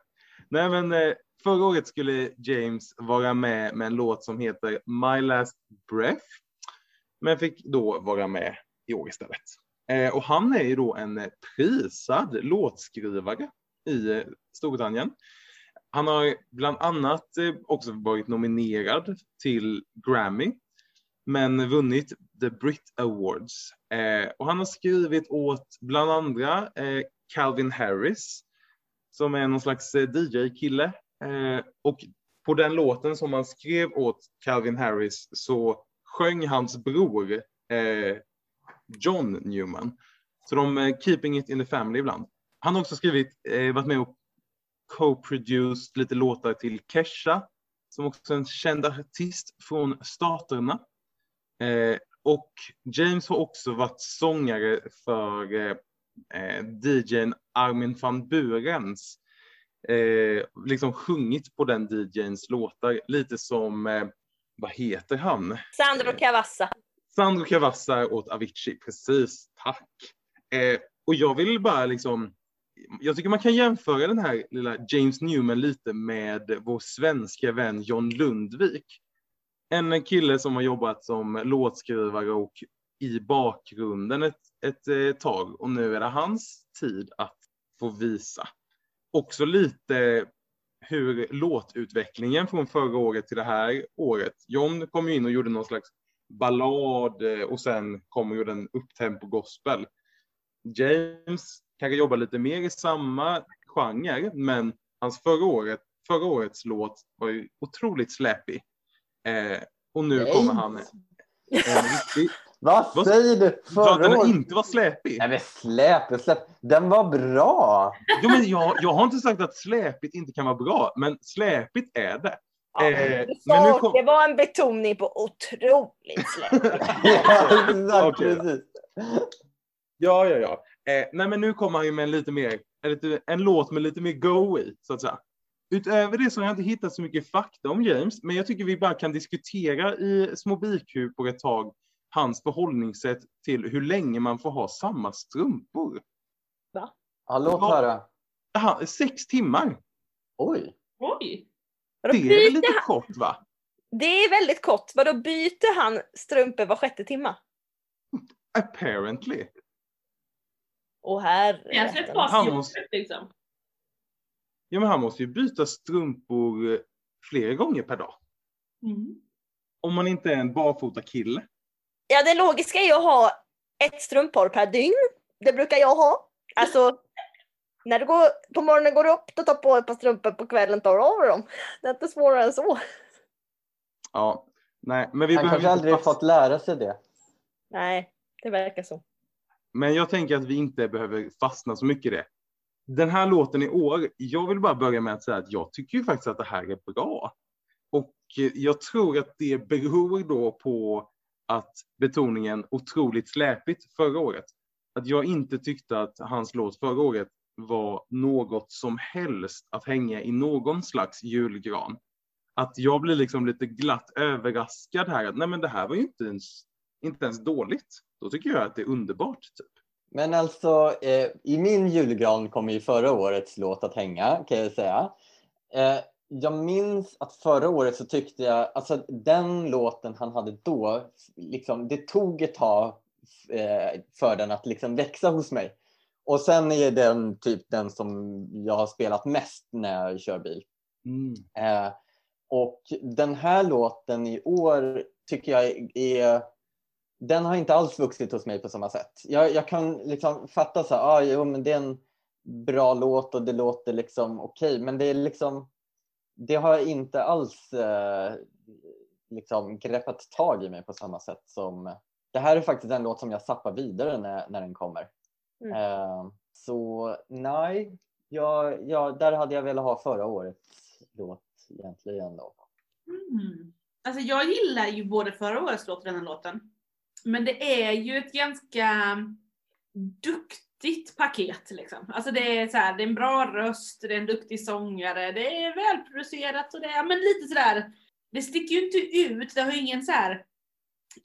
A: Nej men eh, förra året skulle James vara med med en låt som heter My Last Breath. Men fick då vara med i år istället. Eh, och han är ju då en prisad låtskrivare i Storbritannien. Han har bland annat eh, också varit nominerad till Grammy men vunnit The Brit Awards. Eh, och han har skrivit åt bland andra eh, Calvin Harris som är någon slags eh, DJ-kille. Eh, och på den låten som han skrev åt Calvin Harris så sjöng hans bror eh, John Newman. Så de är keeping it in the family ibland. Han har också skrivit, eh, varit med och co-produced lite låtar till Kesha som också är en känd artist från staterna. Eh, och James har också varit sångare för eh, eh, DJn Armin van Burens. Eh, liksom sjungit på den DJns låtar, lite som, eh, vad heter han?
B: Sandro Cavazza.
A: Sandro Cavazza åt Avicii, precis, tack. Eh, och jag vill bara liksom, jag tycker man kan jämföra den här lilla James Newman lite med vår svenska vän John Lundvik. En kille som har jobbat som låtskrivare och i bakgrunden ett, ett, eh, tag och nu är det hans tid att få visa. Också lite hur låtutvecklingen från förra året till det här året. John kom ju in och gjorde någon slags ballad eh, och sen kom och gjorde en upptempo gospel. James kanske jobbar lite mer i samma genre, men hans förra, året, förra årets låt var ju otroligt släpig. Eh, och nu
D: Nej.
A: kommer han en riktig...
D: Vad säger du?
A: Sa att den
D: Förra
A: inte var släpig?
D: Nej men släp, släp. Den var bra!
A: Jo, men jag, jag har inte sagt att släpigt inte kan vara bra, men släpigt är det.
B: Ja,
A: Eh, men nu kom-
B: Det var en betoning på otroligt släpigt.
D: ja, exakt,
A: då.
D: precis.
A: Ja, ja, ja. Eh, nej, men nu kommer han ju med en lite mer, en, lite, en låt med lite mer go i, så att säga. utöver det så har jag inte hittat så mycket fakta om James, men jag tycker vi bara kan diskutera i små bikupor ett tag hans förhållningssätt till hur länge man får ha samma strumpor.
D: Ja, låt höra.
A: Aha, sex timmar.
D: Oj.
C: Oj!
B: Vadå,
A: Det är väl lite
B: han,
A: kort va?
B: det är väldigt kort. Vadå byter han strumpor var sjätte timma?
A: Apparently.
C: Kanske ett
A: Han måste-
C: liksom.
A: Ja, men han måste ju byta strumpor eh, flera gånger per dag.
C: Mm.
A: Om man inte är en barfota kille.
B: Ja, det logiska är ju att ha ett strumpor per dygn. Det brukar jag ha. Alltså, när du går, på morgonen går du upp, då tar på ett par strumpor, på kvällen tar du av dem. Det är inte svårare än så.
A: Ja, nej, men vi
D: Han
A: behöver
D: kanske aldrig
A: fast-
D: fått lära sig det.
B: Nej, det verkar så.
A: Men jag tänker att vi inte behöver fastna så mycket i det. Den här låten i år, jag vill bara börja med att säga att jag tycker ju faktiskt att det här är bra. Och eh, jag tror att det beror då på att betoningen otroligt släpigt förra året. Att jag inte tyckte att hans låt förra året var något som helst att hänga i någon slags julgran. Att jag blir liksom lite glatt överraskad här. Att nej men det här var ju inte ens, inte ens dåligt. Då tycker jag att det är underbart. Typ.
D: Men alltså, eh, i min julgran kommer ju förra årets låt att hänga, kan jag säga. Eh, jag minns att förra året så tyckte jag, alltså den låten han hade då, liksom, det tog ett tag eh, för den att liksom växa hos mig. Och sen är den typ den som jag har spelat mest när jag kör bil.
A: Mm.
D: Eh, och den här låten i år tycker jag är... Den har inte alls vuxit hos mig på samma sätt. Jag, jag kan liksom fatta så här, ah, jo, men det är en bra låt och det låter liksom okej, men det är liksom... Det har inte alls eh, liksom greppat tag i mig på samma sätt som... Det här är faktiskt en låt som jag zappar vidare när, när den kommer.
B: Mm.
D: Eh, så nej, jag, jag, där hade jag velat ha förra årets låt egentligen då.
C: Mm. Alltså jag gillar ju både förra årets låt och den här låten. Men det är ju ett ganska duktigt paket liksom. Alltså det är så här, det är en bra röst, det är en duktig sångare, det är välproducerat och det är men lite sådär, det sticker ju inte ut, det har ju ingen så här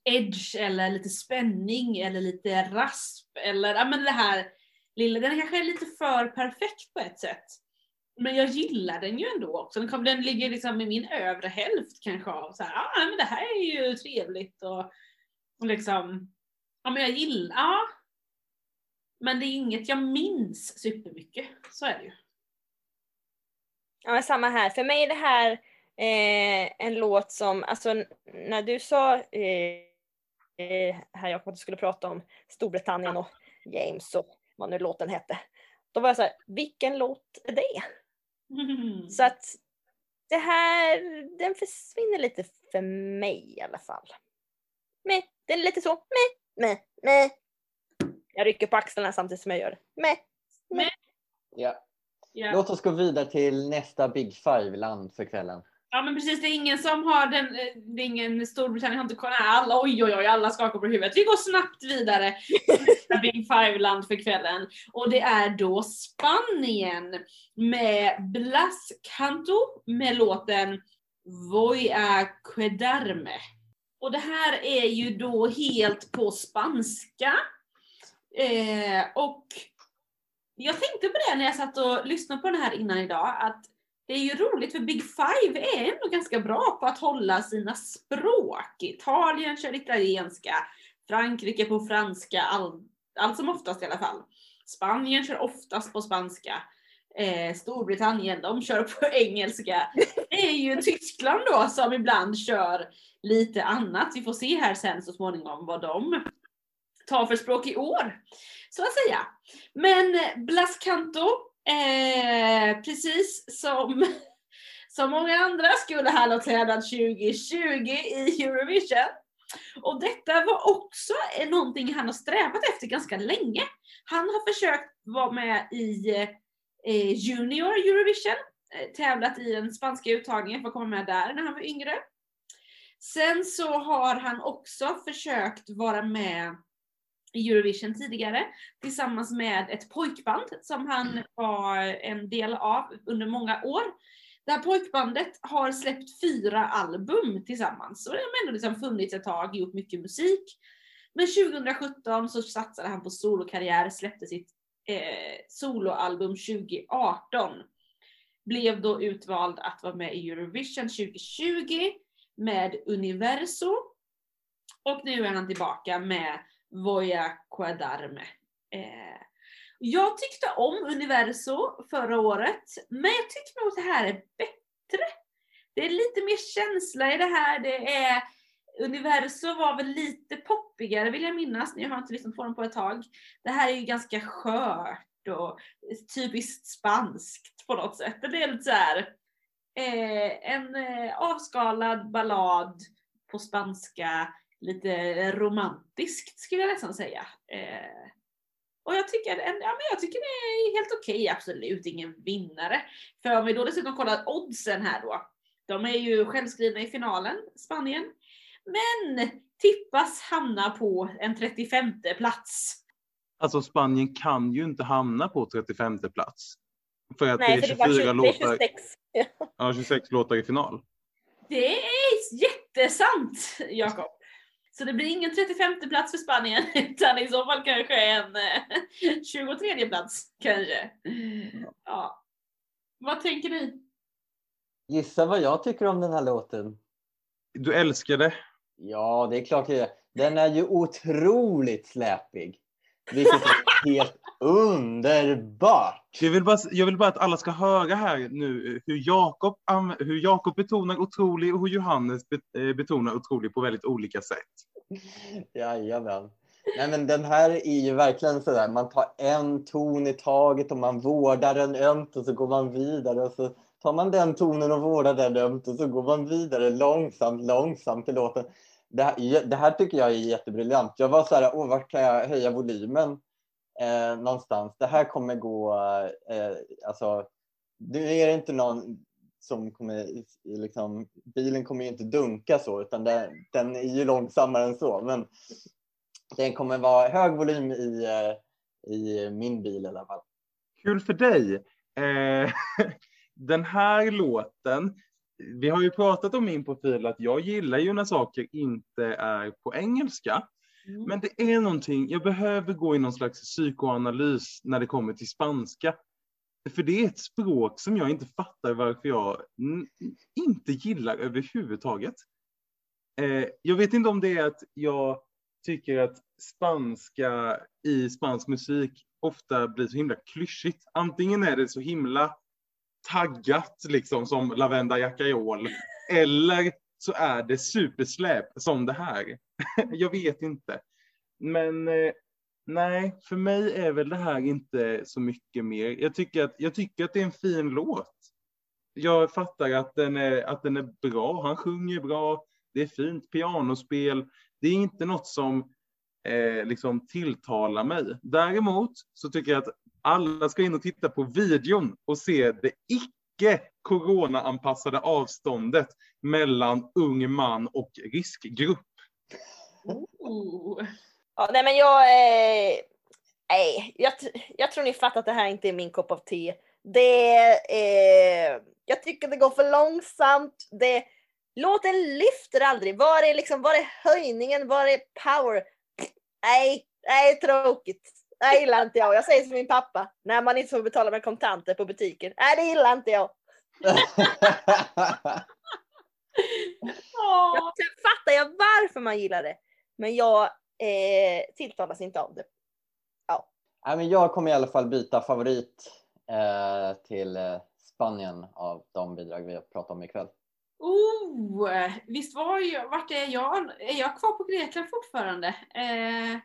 C: edge eller lite spänning eller lite rasp eller ja men det här lilla, den kanske är lite för perfekt på ett sätt. Men jag gillar den ju ändå också. Den, kom, den ligger liksom i min övre hälft kanske av så här, ah, men det här är ju trevligt och, och liksom, ja men jag gillar, ja. Men det är inget jag minns supermycket, så är det ju.
B: Ja, samma här. För mig är det här eh, en låt som, alltså när du sa eh, eh, här Jakob att du skulle prata om Storbritannien och James och vad nu låten hette. Då var jag så här, vilken låt är det? Så att det här, den försvinner lite för mig i alla fall. Men den är lite så, meh, meh, meh. Jag rycker på axlarna samtidigt som jag gör det. Meh.
D: Ja.
C: Ja.
D: Låt oss gå vidare till nästa Big Five-land för kvällen.
C: ja men precis, det är ingen som har den, eh, det är ingen Storbritannien har inte koll, alla oj oj oj, alla skakar på huvudet. Vi går snabbt vidare till nästa Big Five-land för kvällen. Och det är då Spanien med Blas Canto med låten Voy a quedarme. Och det här är ju då helt på spanska. Eh, och jag tänkte på det när jag satt och lyssnade på den här innan idag, att det är ju roligt för Big Five är ändå ganska bra på att hålla sina språk. Italien kör italienska, Frankrike på franska, all, allt som oftast i alla fall. Spanien kör oftast på spanska. Eh, Storbritannien, de kör på engelska. Det är ju Tyskland då som ibland kör lite annat. Vi får se här sen så småningom vad de tar för språk i år. Så att säga. Men eh, Blas Canto, eh, precis som, som många andra skulle han ha tävlat 2020 i Eurovision. Och detta var också någonting han har strävat efter ganska länge. Han har försökt vara med i eh, Eh, junior Eurovision, eh, tävlat i den spanska uttagningen för att komma med där när han var yngre. Sen så har han också försökt vara med i Eurovision tidigare tillsammans med ett pojkband som han var en del av under många år. Det här pojkbandet har släppt fyra album tillsammans och de har ändå liksom funnits ett tag, gjort mycket musik. Men 2017 så satsade han på solokarriär, släppte sitt eh, soloalbum 2018. Blev då utvald att vara med i Eurovision 2020 med Universo. Och nu är han tillbaka med Voya Quadarme. Eh, jag tyckte om Universo förra året, men jag tycker nog att det här är bättre. Det är lite mer känsla i det här. Det är, Universo var väl lite poppigare vill jag minnas. Jag har inte lyssnat på dem på ett tag. Det här är ju ganska skört och typiskt spanskt på något sätt. Det är lite såhär. eh, en eh, avskalad ballad på spanska, lite romantiskt skulle jag nästan säga. Eh, och jag tycker, ja, men jag tycker det är helt okej, okay, absolut ingen vinnare. För om vi då dessutom kollar oddsen här då. De är ju självskrivna i finalen, Spanien. Men tippas hamna på en 35 plats.
A: Alltså Spanien kan ju inte hamna på 35 plats. För att
B: Nej,
A: det är 24
B: för det 20,
A: låtar.
B: Det är 26.
A: Ja, 26 låtar i final.
C: Det är jättesant, Jakob. Så det blir ingen 35 plats för Spanien, utan i så fall kanske en 23 plats kanske. Ja. Vad tänker ni?
D: Gissa vad jag tycker om den här låten?
A: Du älskar det.
D: Ja, det är klart gör. Den är ju otroligt släpig. Vilket är helt underbart.
A: Jag vill, bara, jag vill bara att alla ska höra här nu hur Jakob, hur Jakob betonar otrolig och hur Johannes eh, betonar otrolig på väldigt olika sätt.
D: Jajamän. Nej men den här är ju verkligen sådär, man tar en ton i taget och man vårdar den ömt och så går man vidare och så tar man den tonen och vårdar den ömt och så går man vidare långsamt, långsamt i låten. Det här, det här tycker jag är jättebriljant. Jag var så här, åh, vart kan jag höja volymen eh, någonstans? Det här kommer gå, eh, alltså, nu är det inte någon som kommer, liksom, bilen kommer ju inte dunka så, utan den, den är ju långsammare än så. Men den kommer vara hög volym i, eh, i min bil i alla fall.
A: Kul för dig. Eh, den här låten, vi har ju pratat om min profil att jag gillar ju när saker inte är på engelska.
C: Mm.
A: Men det är någonting, jag behöver gå i någon slags psykoanalys när det kommer till spanska. För det är ett språk som jag inte fattar varför jag inte gillar överhuvudtaget. Eh, jag vet inte om det är att jag tycker att spanska i spansk musik ofta blir så himla klyschigt. Antingen är det så himla taggat liksom som Lavenda Jacayol eller så är det supersläp som det här. jag vet inte. Men eh, nej, för mig är väl det här inte så mycket mer. Jag tycker att, jag tycker att det är en fin låt. Jag fattar att den, är, att den är bra, han sjunger bra, det är fint pianospel. Det är inte något som eh, liksom tilltalar mig. Däremot så tycker jag att alla ska in och titta på videon och se det icke coronaanpassade avståndet mellan ung man och riskgrupp.
C: Oh.
B: Ja, nej men jag, eh, nej, jag, jag tror ni fattar att det här inte är min kopp av te. Det, eh, jag tycker det går för långsamt. Det, låten lyfter aldrig. Var är liksom, var är höjningen? Var är power? Nej, nej tråkigt. Det gillar inte jag. Jag säger som min pappa, när man inte får betala med kontanter på butiken. Nej, det gillar inte jag. Jag sen fattar jag varför man gillar det. Men jag eh, tilltalas inte av det.
D: Nej, men jag kommer i alla fall byta favorit eh, till eh, Spanien av de bidrag vi har pratat om ikväll.
C: Oh, visst var ju, vart är jag? Är jag kvar på Grekland fortfarande? Eh,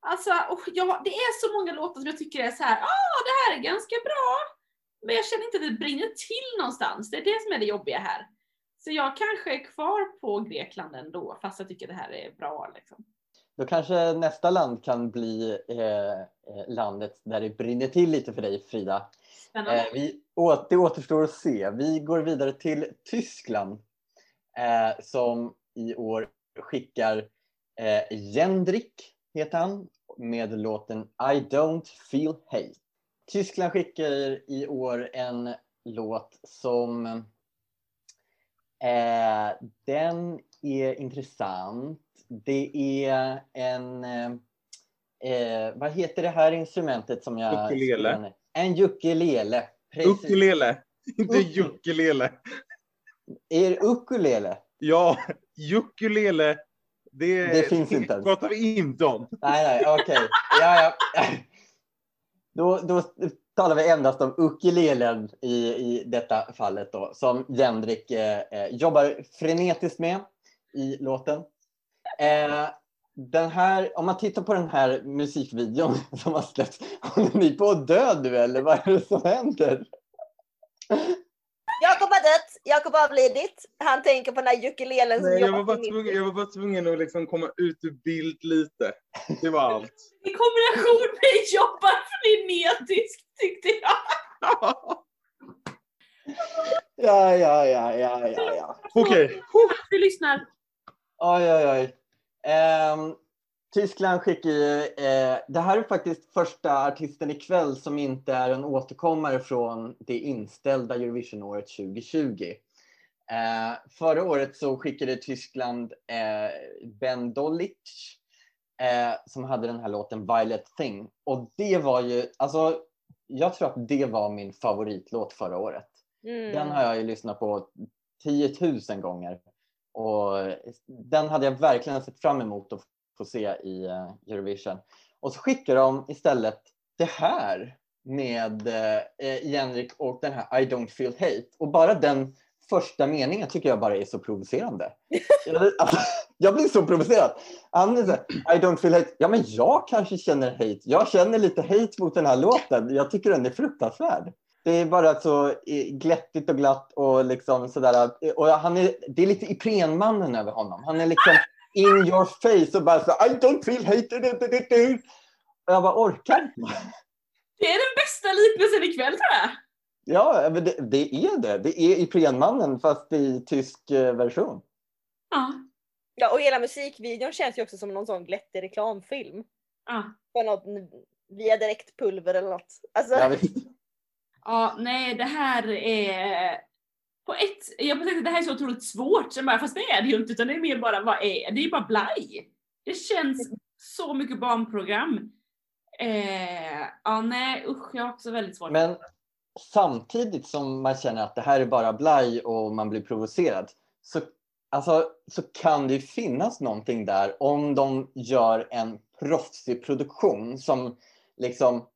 C: alltså, oh, ja, det är så många låtar som jag tycker är så här, ah, det här är ganska bra. Men jag känner inte att det brinner till någonstans. Det är det som är det jobbiga här. Så jag kanske är kvar på Grekland ändå, fast jag tycker det här är bra. Liksom.
D: Då kanske nästa land kan bli eh, eh, landet där det brinner till lite för dig Frida. Eh, vi, å, det återstår att se. Vi går vidare till Tyskland eh, som i år skickar eh, Jendrik, heter han, med låten I don't feel hate. Tyskland skickar i år en låt som... Eh, den är intressant. Det är en... Eh, eh, vad heter det här instrumentet som jag...
A: Ukulele.
D: En ukulele. Precis.
A: Ukulele, inte
D: Uk-
A: ukulele.
D: Är det ukulele?
A: Ja, ukulele. Det,
D: Det finns inte ens.
A: pratar vi inte om.
D: Nej, nej, okej. Ja, ja. Då, då talar vi endast om ukulelen i, i detta fallet då, som Jendrik eh, eh, jobbar frenetiskt med i låten. Eh, den här, om man tittar på den här musikvideon som har släppts, håller ni på att dö nu eller vad är det som händer?
B: Jakob har dött, Jakob har avlidit. Han tänker på den här ukulelen som
A: Nej, jag, var bara tvungen, jag var bara tvungen att liksom komma ut ur bild lite. Det var allt.
C: I kombination med jobbar frenetiskt tyckte jag.
D: Ja, ja, ja, ja, ja, ja.
A: Okej.
C: Du lyssnar.
D: Oj, oj, oj. Ehm, Tyskland skickar ju... Eh, det här är faktiskt första artisten ikväll som inte är en återkommare från det inställda Eurovision-året 2020. Eh, förra året så skickade Tyskland eh, Ben Dolic eh, som hade den här låten Violet Thing. Och det var ju... Alltså, jag tror att det var min favoritlåt förra året.
B: Mm.
D: Den har jag ju lyssnat på 10 000 gånger. Och den hade jag verkligen sett fram emot att få se i eh, Eurovision. Och så skickar de istället det här med eh, Jenrik och den här I don't feel hate. Och bara den första meningen tycker jag bara är så provocerande. jag, alltså, jag blir så provocerad. Han är så här, I don't feel hate. Ja, men jag kanske känner hate. Jag känner lite hate mot den här låten. Jag tycker den är fruktansvärd. Det är bara så eh, glättigt och glatt och liksom sådär. Och han är, det är lite Iprenmannen över honom. Han är liksom in your face och bara så I don't feel hate. Och jag bara orkar.
C: Det är den bästa liknelsen ikväll tror jag.
D: Ja, men det, det är det. Det är Iprenmannen fast i tysk eh, version.
C: Ja.
B: Ja, och hela musikvideon känns ju också som någon sån glättig reklamfilm.
C: Ja.
B: På något via direktpulver eller något. Alltså,
D: vet.
C: Ja, nej det här är... På ett, jag tänkte att det här är så otroligt svårt, sen bara, fast det är det ju inte utan det är mer bara vad är det? är bara blaj. Det känns så mycket barnprogram. Eh, ja nej usch jag har också väldigt svårt.
D: Men samtidigt som man känner att det här är bara blaj och man blir provocerad så, alltså, så kan det ju finnas någonting där om de gör en proffsig produktion som liksom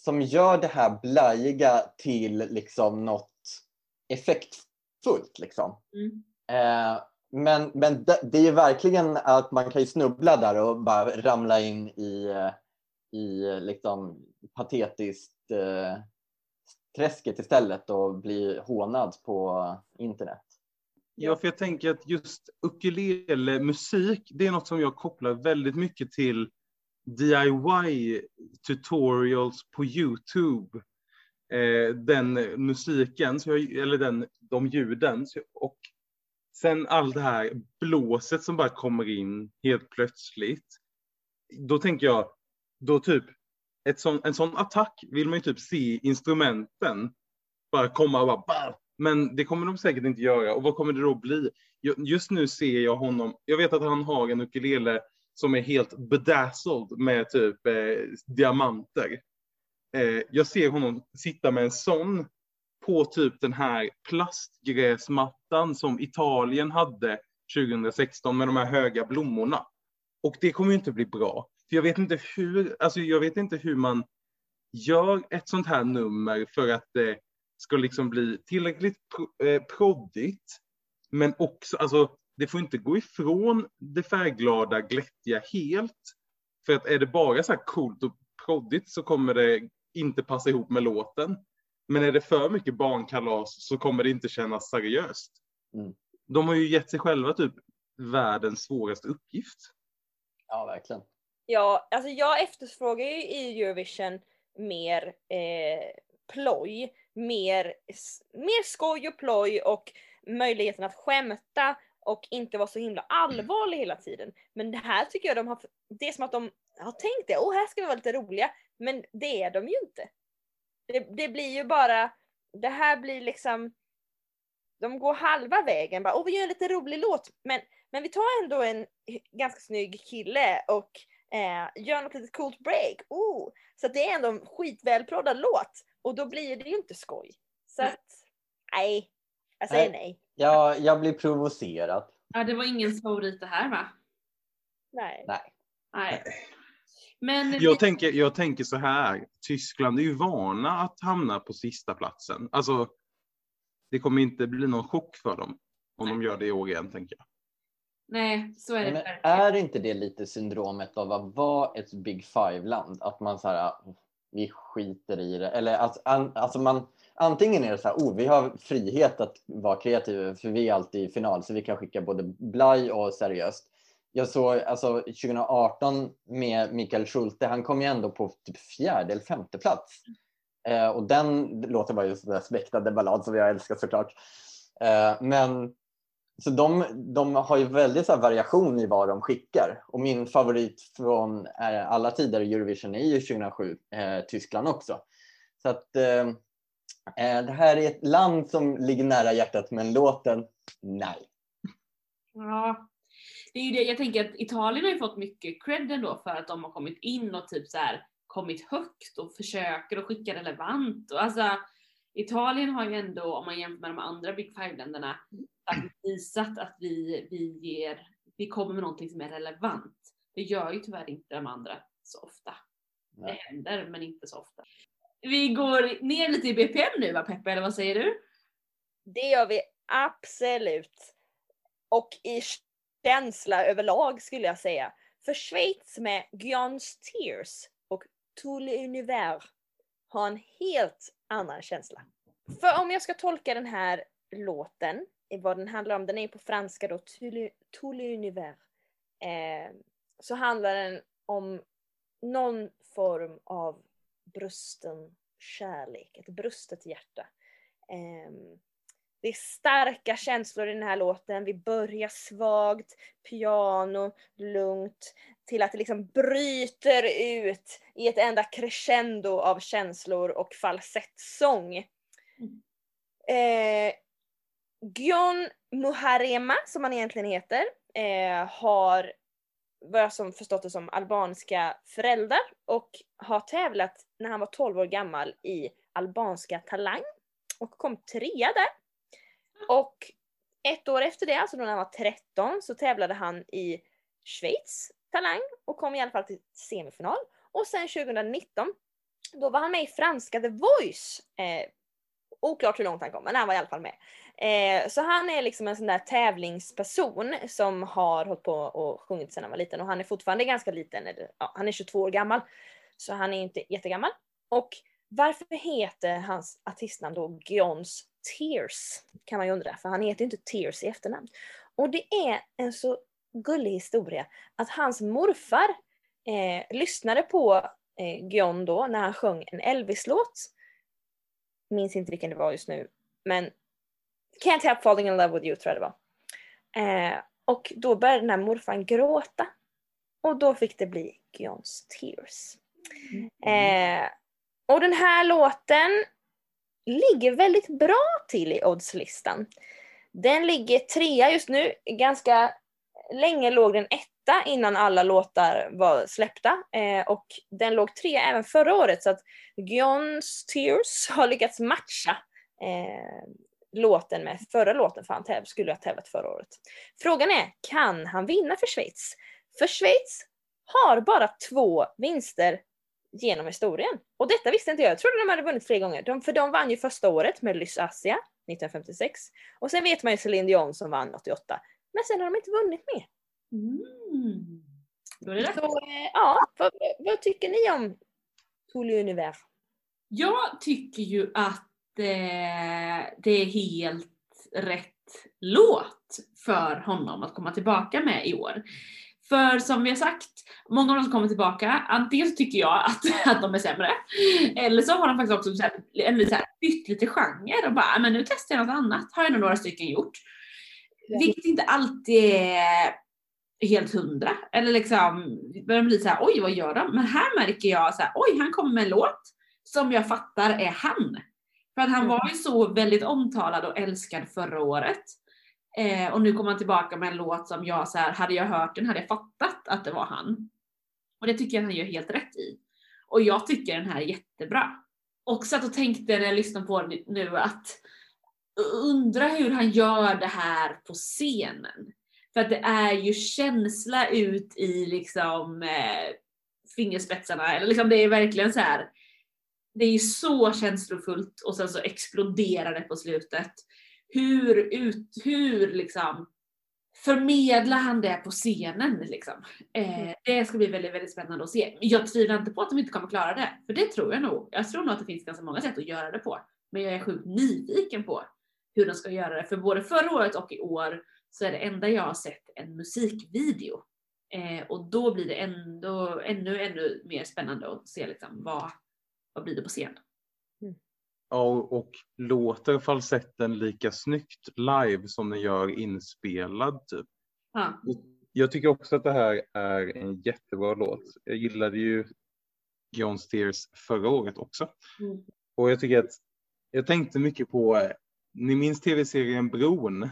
D: som gör det här blajiga till liksom något effektfullt. Liksom.
C: Mm.
D: Eh, men men det, det är verkligen att man kan ju snubbla där och bara ramla in i, eh, i eh, liksom patetiskt eh, träsket istället och bli hånad på internet.
A: Ja, för jag tänker att just ukulele musik, det är något som jag kopplar väldigt mycket till DIY tutorials på Youtube. Eh, den musiken, så jag, eller den, de ljuden. Så, och sen allt det här blåset som bara kommer in helt plötsligt. Då tänker jag, då typ, ett sån, en sån attack vill man ju typ se instrumenten bara komma och bara bara Men det kommer de säkert inte göra. Och vad kommer det då bli? Just nu ser jag honom, jag vet att han har en ukulele som är helt bedazzled med typ eh, diamanter. Eh, jag ser honom sitta med en sån på typ den här plastgräsmattan som Italien hade 2016 med de här höga blommorna. Och det kommer ju inte bli bra. För jag vet inte hur, alltså jag vet inte hur man gör ett sånt här nummer för att det ska liksom bli tillräckligt pro, eh, proddigt. Men också, alltså det får inte gå ifrån det färgglada, glättiga helt. För att är det bara så här coolt och proddigt så kommer det inte passa ihop med låten. Men är det för mycket barnkalas så kommer det inte kännas seriöst.
D: Mm.
A: De har ju gett sig själva typ världens svåraste uppgift.
D: Ja, verkligen.
B: Ja, alltså jag efterfrågar ju i Eurovision mer eh, ploj, mer, mer skoj och ploj och möjligheten att skämta och inte vara så himla allvarlig hela tiden. Men det här tycker jag de har, det är som att de har tänkt det, åh här ska vi vara lite roliga, men det är de ju inte. Det, det blir ju bara det här blir liksom, de går halva vägen bara, åh vi gör en lite rolig låt, men, men vi tar ändå en ganska snygg kille och eh, gör något litet coolt break. Oh. Så att det är ändå en skitvälproddad låt och då blir det ju inte skoj. Så att, nej, jag säger nej. nej.
D: Ja, jag blir provocerad.
C: Ja, det var ingen favorit det här va?
B: Nej.
D: Nej.
C: Nej. Men
A: Jag tänker, jag tänker så här, Tyskland är ju vana att hamna på sista platsen. Alltså, det kommer inte bli någon chock för dem om de gör det i år igen, tänker jag.
C: nej, så är det
D: Men är inte det lite syndromet av att vara ett Big Five-land? Att man så här, vi skiter i det. Eller an, alltså man, antingen är det så här, oh, vi har frihet att vara kreativa för vi är alltid i final så vi kan skicka både blaj och seriöst. Jag såg alltså 2018 med Mikael Schulte, han kom ju ändå på typ fjärde eller femte plats. Eh, och den låten var ju en späktad ballad som jag älskar såklart. Eh, men så de, de har ju väldigt så här variation i vad de skickar. Och min favorit från eh, alla tider i Eurovision är ju 2007, eh, Tyskland också. Så att eh, eh, det här är ett land som ligger nära hjärtat men låten, nej.
C: Ja. Det är ju det, jag tänker att Italien har ju fått mycket cred ändå för att de har kommit in och typ så här kommit högt och försöker att skicka relevant. Och alltså, Italien har ju ändå, om man jämför med de andra Big Five-länderna, visat att vi, vi, ger, vi kommer med någonting som är relevant. Det gör ju tyvärr inte de andra så ofta. Det
D: Nej.
C: händer, men inte så ofta. Vi går ner lite i BPM nu va Peppe, eller vad säger du?
B: Det gör vi absolut. Och i känsla överlag skulle jag säga. För Schweiz med Guillaume's Tears och Tout l'univers har en helt annan känsla. För om jag ska tolka den här låten, vad den handlar om, den är på franska då, Tout Univers. L'univers. Eh, så handlar den om någon form av brusten kärlek, ett brustet hjärta. Eh, det är starka känslor i den här låten. Vi börjar svagt, piano, lugnt, till att det liksom bryter ut i ett enda crescendo av känslor och falsettsång. Eh, Gyon Muharema, som han egentligen heter, eh, har vad jag som förstått det som albanska föräldrar och har tävlat när han var 12 år gammal i albanska talang och kom trea där. Och ett år efter det, alltså då när han var 13, så tävlade han i Schweiz talang och kom i alla fall till semifinal. Och sen 2019, då var han med i franska The Voice. Eh, oklart hur långt han kom, men han var i alla fall med. Eh, så han är liksom en sån där tävlingsperson som har hållit på och sjungit sedan han var liten och han är fortfarande ganska liten, eller, ja, han är 22 år gammal. Så han är inte jättegammal. Och varför heter hans artistnamn då Gyons Tears? Kan man ju undra, för han heter ju inte Tears i efternamn. Och det är en så gullig historia att hans morfar eh, lyssnade på eh, Gyon då när han sjöng en Elvis-låt. Minns inte vilken det var just nu, men Can't help falling in love with you tror jag det var. Eh, och då började den här morfaren gråta. Och då fick det bli Gyons Tears. Eh, och den här låten ligger väldigt bra till i oddslistan. Den ligger trea just nu. Ganska länge låg den etta innan alla låtar var släppta. Eh, och den låg trea även förra året så att Gyons Tears har lyckats matcha eh, låten med förra låten för han täv- skulle ha tävlat förra året. Frågan är, kan han vinna för Schweiz? För Schweiz har bara två vinster genom historien. Och detta visste inte jag. Jag trodde de hade vunnit fler gånger. De, för de vann ju första året med Lys Asia 1956. Och sen vet man ju Céline Dion som vann 88. Men sen har de inte vunnit mer.
C: Mm. Då är det dags.
B: Så eh, ja, vad, vad tycker ni om Tout l'univers?
C: Jag tycker ju att eh, det är helt rätt låt för honom att komma tillbaka med i år. För som vi har sagt, många av de som kommer tillbaka, antingen så tycker jag att, att de är sämre, eller så har de faktiskt också så här, en, så här, bytt lite genre och bara, "Ah, men nu testar jag något annat, har nog några stycken gjort. Vilket inte alltid är helt hundra. Eller liksom, börjar bli så här, oj vad gör de? Men här märker jag så här, oj han kommer med en låt som jag fattar är han. För För att han
B: Mm.
C: var ju så väldigt omtalad och älskad förra året. Eh, och nu kommer han tillbaka med en låt som jag så här, hade jag hört den hade jag fattat att det var han. Och det tycker jag han gör helt rätt i. Och jag tycker den här är jättebra. Och satt och tänkte när jag lyssnade på den nu att undra hur han gör det här på scenen. För att det är ju känsla ut i liksom eh, fingerspetsarna. Eller liksom det är verkligen så här. Det är ju så känslofullt och sen så exploderar det på slutet. Hur, ut, hur liksom förmedlar han det på scenen liksom? Eh, det ska bli väldigt, väldigt spännande att se. Jag tvivlar inte på att de inte kommer klara det, för det tror jag nog. Jag tror nog att det finns ganska många sätt att göra det på. Men jag är sjukt nyfiken på hur de ska göra det. För både förra året och i år så är det enda jag har sett en musikvideo. Eh, och då blir det ändå, ännu, ännu mer spännande att se liksom vad, vad blir det på scen.
A: Ja, och, och låter falsetten lika snyggt live som den gör inspelad typ.
C: Ja.
A: Jag tycker också att det här är en jättebra låt. Jag gillade ju John Steers förra året också.
C: Mm.
A: Och jag tycker att jag tänkte mycket på, eh, ni minns tv-serien Bron?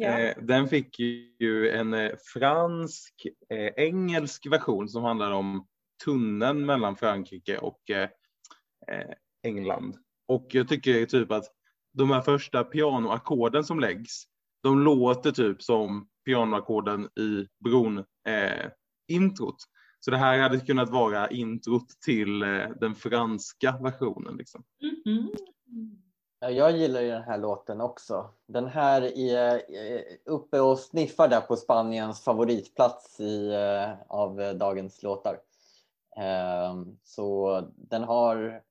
B: Ja.
A: Eh, den fick ju en eh, fransk, eh, engelsk version som handlar om tunneln mellan Frankrike och England. Och jag tycker typ att de här första pianoackorden som läggs, de låter typ som pianoackorden i Bron eh, introt. Så det här hade kunnat vara introt till eh, den franska versionen. Liksom.
C: Mhm.
D: Ja, Jag gillar ju den här låten också. Den här är eh, uppe och sniffar där på Spaniens favoritplats i, eh, av eh, dagens låtar. Ehm, så den har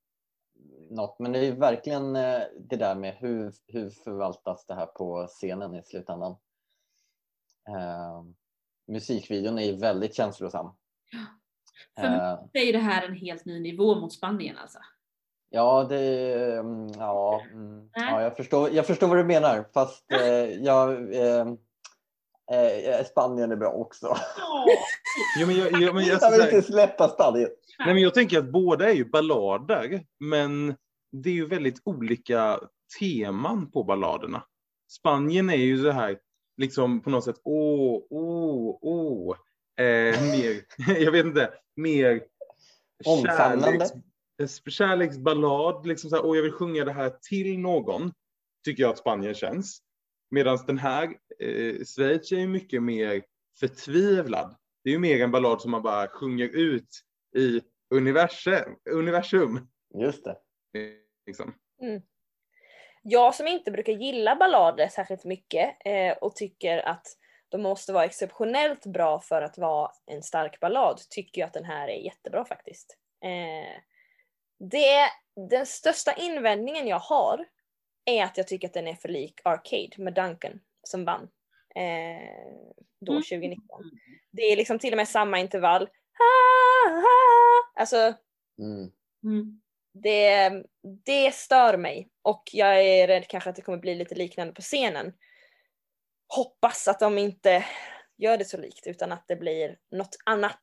D: något, men det är verkligen eh, det där med hur, hur förvaltas det här på scenen i slutändan. Ehm, Musikvideon är ju väldigt känslosam.
C: För mig
D: Ehm,
C: är det här en helt ny nivå mot Spanien alltså.
D: Ja, det, mm, ja, mm, ja jag, förstår, jag förstår vad du menar fast eh, jag, eh, eh, Spanien är bra också.
A: Jo, men jag, jag, men jag,
D: Jag vill
A: så här-
D: inte släppa Spanien.
A: Nej, men jag tänker att båda är ju ballader, men det är ju väldigt olika teman på balladerna. Spanien är ju så här, liksom på något sätt, åh, åh, åh, eh, mer, jag vet inte, mer kärleks, kärleksballad, liksom så här, åh, jag vill sjunga det här till någon, tycker jag att Spanien känns. Medan den här, eh, Schweiz är ju mycket mer förtvivlad. Det är ju mer en ballad som man bara sjunger ut i universum. universum
D: Just det.
A: liksom.
B: Jag som inte brukar gilla ballader särskilt mycket eh, och tycker att de måste vara exceptionellt bra för att vara en stark ballad tycker jag att den här är jättebra faktiskt. Eh, det, den största invändningen jag har är att jag tycker att den är för lik Arcade med Duncan som vann eh, då
C: Mm.
B: 2019. Det är liksom till och med samma intervall. Ha, ha. Alltså
D: Mm.
C: Mm.
B: det, det stör mig och jag är rädd kanske att det kommer bli lite liknande på scenen. Hoppas att de inte gör det så likt utan att det blir något annat.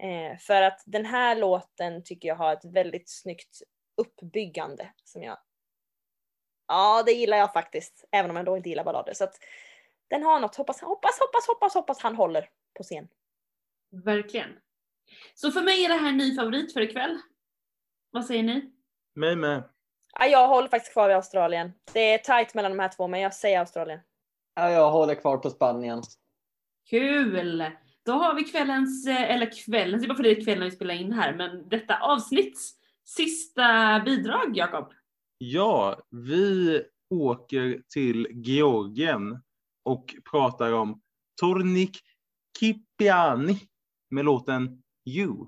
B: Eh, för att den här låten tycker jag har ett väldigt snyggt uppbyggande som jag... Ja, det gillar jag faktiskt. Även om jag då inte gillar ballader. Så att den har något. Hoppas, hoppas, hoppas, hoppas, hoppas han håller på scen.
C: Verkligen. Så för mig är det här en ny favorit för ikväll. Vad säger ni?
A: Mig med.
B: Ja, jag håller faktiskt kvar vid Australien. Det är tight mellan de här två men jag säger Australien.
D: Ja, jag håller kvar på Spanien.
C: Kul! Då har vi kvällens, eh, eller kvällens, det är bara för det är kväll när vi spelar in här, men detta avsnitts sista bidrag, Jakob.
A: Ja, vi åker till Georgien och pratar om Tornik Kipiani med låten You.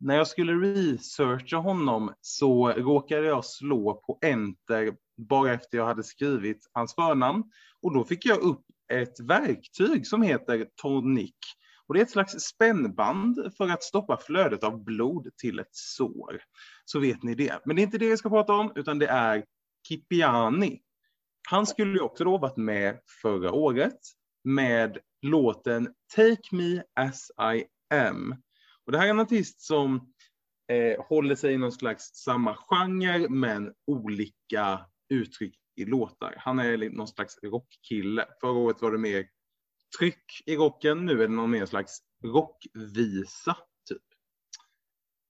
A: När jag skulle researcha honom så råkade jag slå på enter bara efter jag hade skrivit hans förnamn och då fick jag upp ett verktyg som heter Tornik. Och det är ett slags spännband för att stoppa flödet av blod till ett sår. Så vet ni det. Men det är inte det vi ska prata om, utan det är Kipiani. Han skulle ju också då varit med förra året med låten Take Me As I Am. Och det här är en artist som eh, håller sig i någon slags samma genre men olika uttryck i låtar. Han är någon slags rockkille. Förra året var det mer tryck i rocken, nu är det någon mer slags rockvisa. Typ.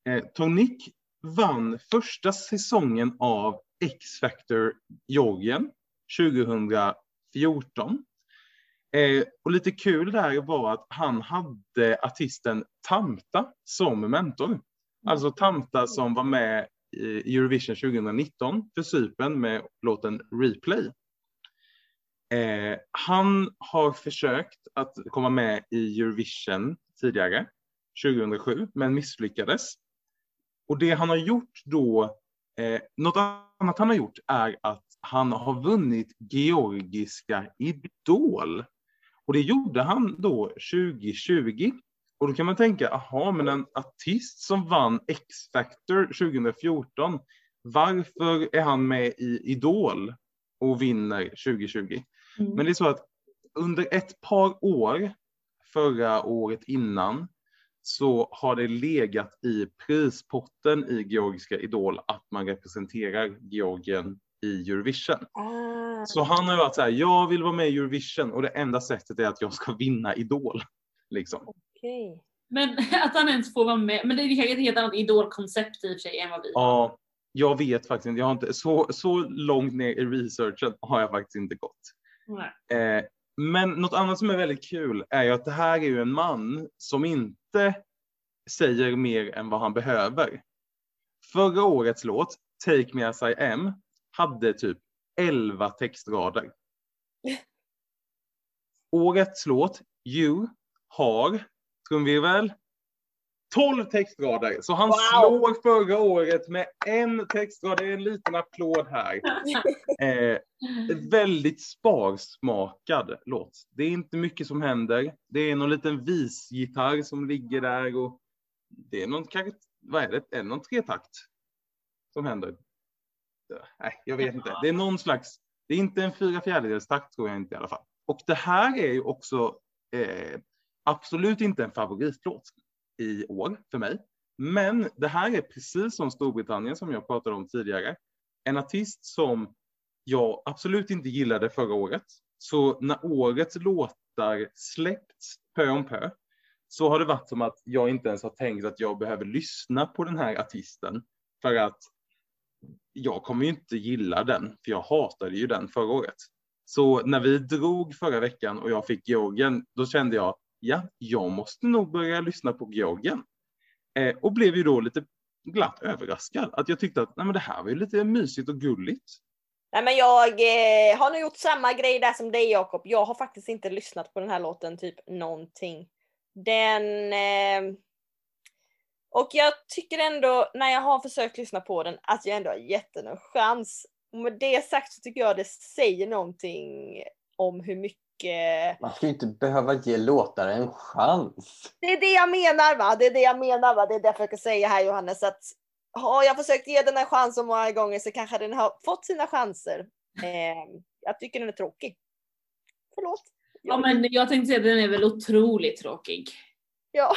A: Eh, Tonic vann första säsongen av X-Factor Georgien 2014. Eh, och lite kul där var att han hade artisten Tamta som mentor. Alltså Tamta som var med i Eurovision 2019 för Cypern med låten Replay. Eh, han har försökt att komma med i Eurovision tidigare, 2007, men misslyckades. Och det han har gjort då, eh, något annat han har gjort är att han har vunnit Georgiska Idol. Och det gjorde han då 2020. Och då kan man tänka, aha, men en artist som vann X-Factor 2014, varför är han med i Idol och vinner 2020?
C: Mm.
A: Men det är så att under ett par år, förra året innan, så har det legat i prispotten i Georgiska Idol att man representerar Georgien i Eurovision.
B: Ah.
A: Så han har ju varit så här, jag vill vara med i Eurovision och det enda sättet är att jag ska vinna Idol. Liksom.
B: Okej.
C: Men att han ens får vara med. Men det är kanske ett helt annat idolkoncept i och för sig än vad vi har.
A: Ja, jag vet faktiskt inte, jag har inte så, så långt ner i researchen har jag faktiskt inte gått. Eh, men något annat som är väldigt kul är ju att det här är ju en man som inte säger mer än vad han behöver. Förra årets låt, Take Me As I Am, hade typ 11 textrader. Årets låt, You, har, trumvirvel, 12 textrader. Så han
B: Wow.
A: slår förra året med en textrad. Det är en liten applåd här. Eh, väldigt sparsmakad låt. Det är inte mycket som händer. Det är någon liten visgitarr som ligger där och det är någon kanske, vad är det, är det någon tretakt som händer? Nej, jag vet inte. Det är någon slags, det är inte en fyra fjärdedels takt tror jag inte i alla fall. Och det här är ju också eh, absolut inte en favoritlåt i år för mig. Men det här är precis som Storbritannien som jag pratade om tidigare. En artist som jag absolut inte gillade förra året. Så när årets låtar släppts pö om pö så har det varit som att jag inte ens har tänkt att jag behöver lyssna på den här artisten. För att jag kommer ju inte gilla den, för jag hatade ju den förra året. Så när vi drog förra veckan och jag fick Georgien, då kände jag, ja, jag måste nog börja lyssna på Georgien. Eh, och blev ju då lite glatt överraskad. Att jag tyckte att nej, men det här var ju lite mysigt och gulligt.
B: Nej men jag eh, har nog gjort samma grej där som dig Jakob. Jag har faktiskt inte lyssnat på den här låten typ någonting. Den... Eh, och jag tycker ändå när jag har försökt lyssna på den att jag ändå har gett den en chans. Och med det sagt så tycker jag det säger någonting om hur mycket...
D: Man ska ju inte behöva ge låtar en chans.
B: Det är det jag menar va? Det är det jag menar va? Det är därför jag kan säga här Johannes att har jag försökt ge den en chans så många gånger så kanske den har fått sina chanser. Eh, jag tycker den är tråkig. Förlåt.
C: Ja men jag tänkte säga att den är väl otroligt tråkig.
B: Ja.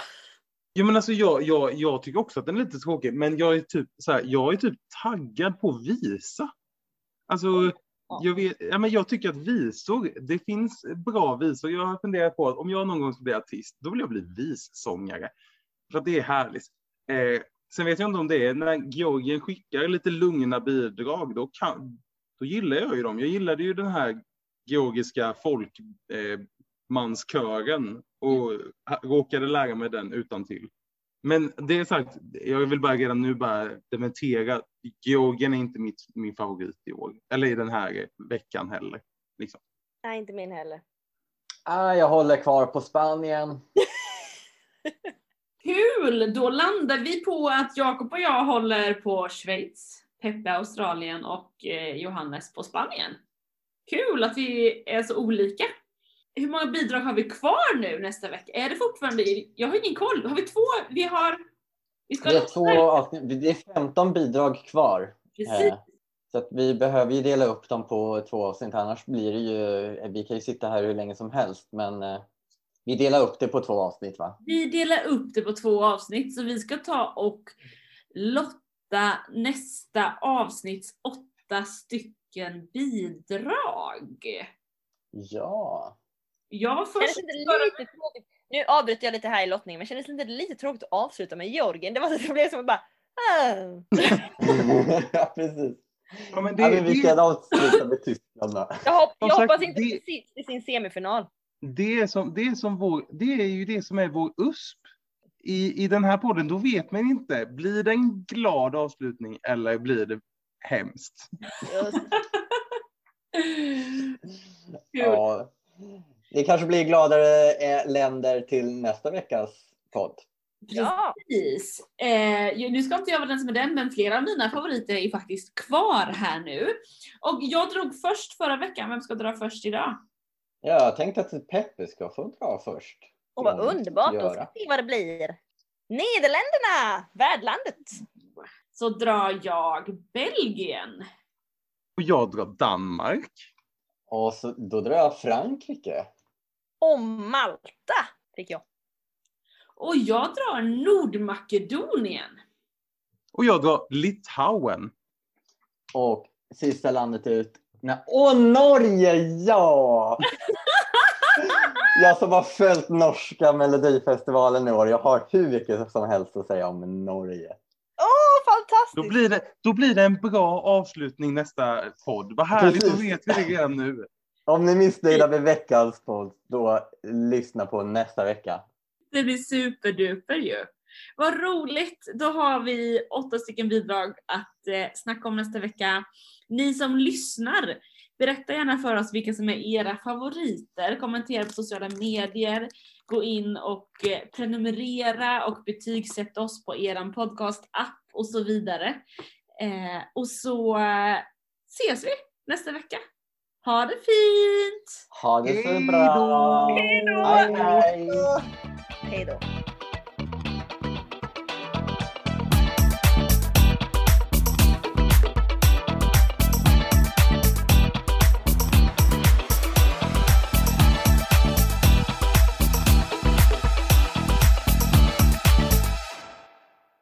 A: Ja, men alltså jag, jag, jag tycker också att den är lite tråkig, men jag är typ, så här, jag är typ taggad på visa. Alltså, jag, vet, ja, men jag tycker att visor, det finns bra visor. Jag har funderat på att om jag någon gång ska bli artist, då vill jag bli vissångare. För att det är härligt. Eh, sen vet jag inte om det är när Georgien skickar lite lugna bidrag, då, kan, då gillar jag ju dem. Jag gillade ju den här georgiska folkmanskören eh, och råkade lära mig den utan till. Men det är sagt, jag vill bara redan nu bara dementera. Georgien är inte mitt, min favorit i år. Eller i den här veckan heller. Liksom.
B: Nej, inte min heller.
D: Ah, jag håller kvar på Spanien.
C: Kul! Då landar vi på att Jakob och jag håller på Schweiz, Peppe Australien och eh, Johannes på Spanien. Kul att vi är så olika. Hur många bidrag har vi kvar nu nästa vecka? Är det fortfarande, jag har ingen koll. Har vi två? Vi har... Vi ska
D: Det är, två det är 15 bidrag kvar.
C: Precis.
D: Eh, Så att vi behöver ju dela upp dem på två avsnitt annars blir det ju, vi kan ju sitta här hur länge som helst men eh, vi delar upp det på två avsnitt va?
C: Vi delar upp det på två avsnitt så vi ska ta och lotta nästa avsnitts åtta stycken bidrag.
D: Ja.
C: Jag
B: Kändes
C: först
B: inte
C: förra
B: lite tråkigt? Nu avbryter jag lite här i lottningen men kändes inte lite tråkigt att avsluta med Georgien? Det var så det blev som att bara ah.
D: ja, precis.
A: Ja, men det,
D: ja, men vi
A: det,
D: kan avsluta med Tyskland.
B: Jag, hopp,
A: Som
B: jag
A: sagt,
B: hoppas inte
A: det-
B: det... i sin semifinal.
A: det, är som, det, är som vår, det är ju det som är vår USP. I, I den här podden, då vet man inte, blir det en glad avslutning eller blir det hemskt?
B: Just.
D: Ja. Det kanske blir gladare eh, länder till nästa veckas podd.
B: Ja,
C: Precis. Eh, ju- nu ska inte jag vara den som är den, men flera av mina favoriter är faktiskt kvar här nu. Och jag drog först förra veckan, vem ska dra först idag?
D: Ja, jag tänkte att Peppe ska få dra först.
B: och vad underbart. Då ska vi se vad det blir. Nederländerna, värdlandet.
C: Så drar jag Belgien.
A: Och jag drar Danmark.
D: Och så, då drar jag Frankrike.
B: Och Malta fick jag.
C: Och jag drar Nordmakedonien.
A: Och jag drar Litauen.
D: Och sista landet ut. Nej, Åh, Norge! Ja! jag som har följt norska melodifestivalen i år. Jag har hur mycket som helst att säga om Norge.
B: Åh, fantastiskt!
A: Då blir, det, då blir det en bra avslutning nästa podd. Vad härligt, då vet vi det redan nu.
D: Om ni är missnöjda med veckans podd, då lyssna på nästa vecka.
C: Det blir superduper ju. Vad roligt! Då har vi åtta stycken bidrag att eh, snacka om nästa vecka. Ni som lyssnar, berätta gärna för oss vilka som är era favoriter. Kommentera på sociala medier. Gå in och eh, prenumerera och betygsätta oss på eran podcast-app och så vidare. Eh, och så ses vi nästa vecka. Ha det fint!
D: Ha det så bra!
A: då!
D: Hej, hej!
B: Hej då.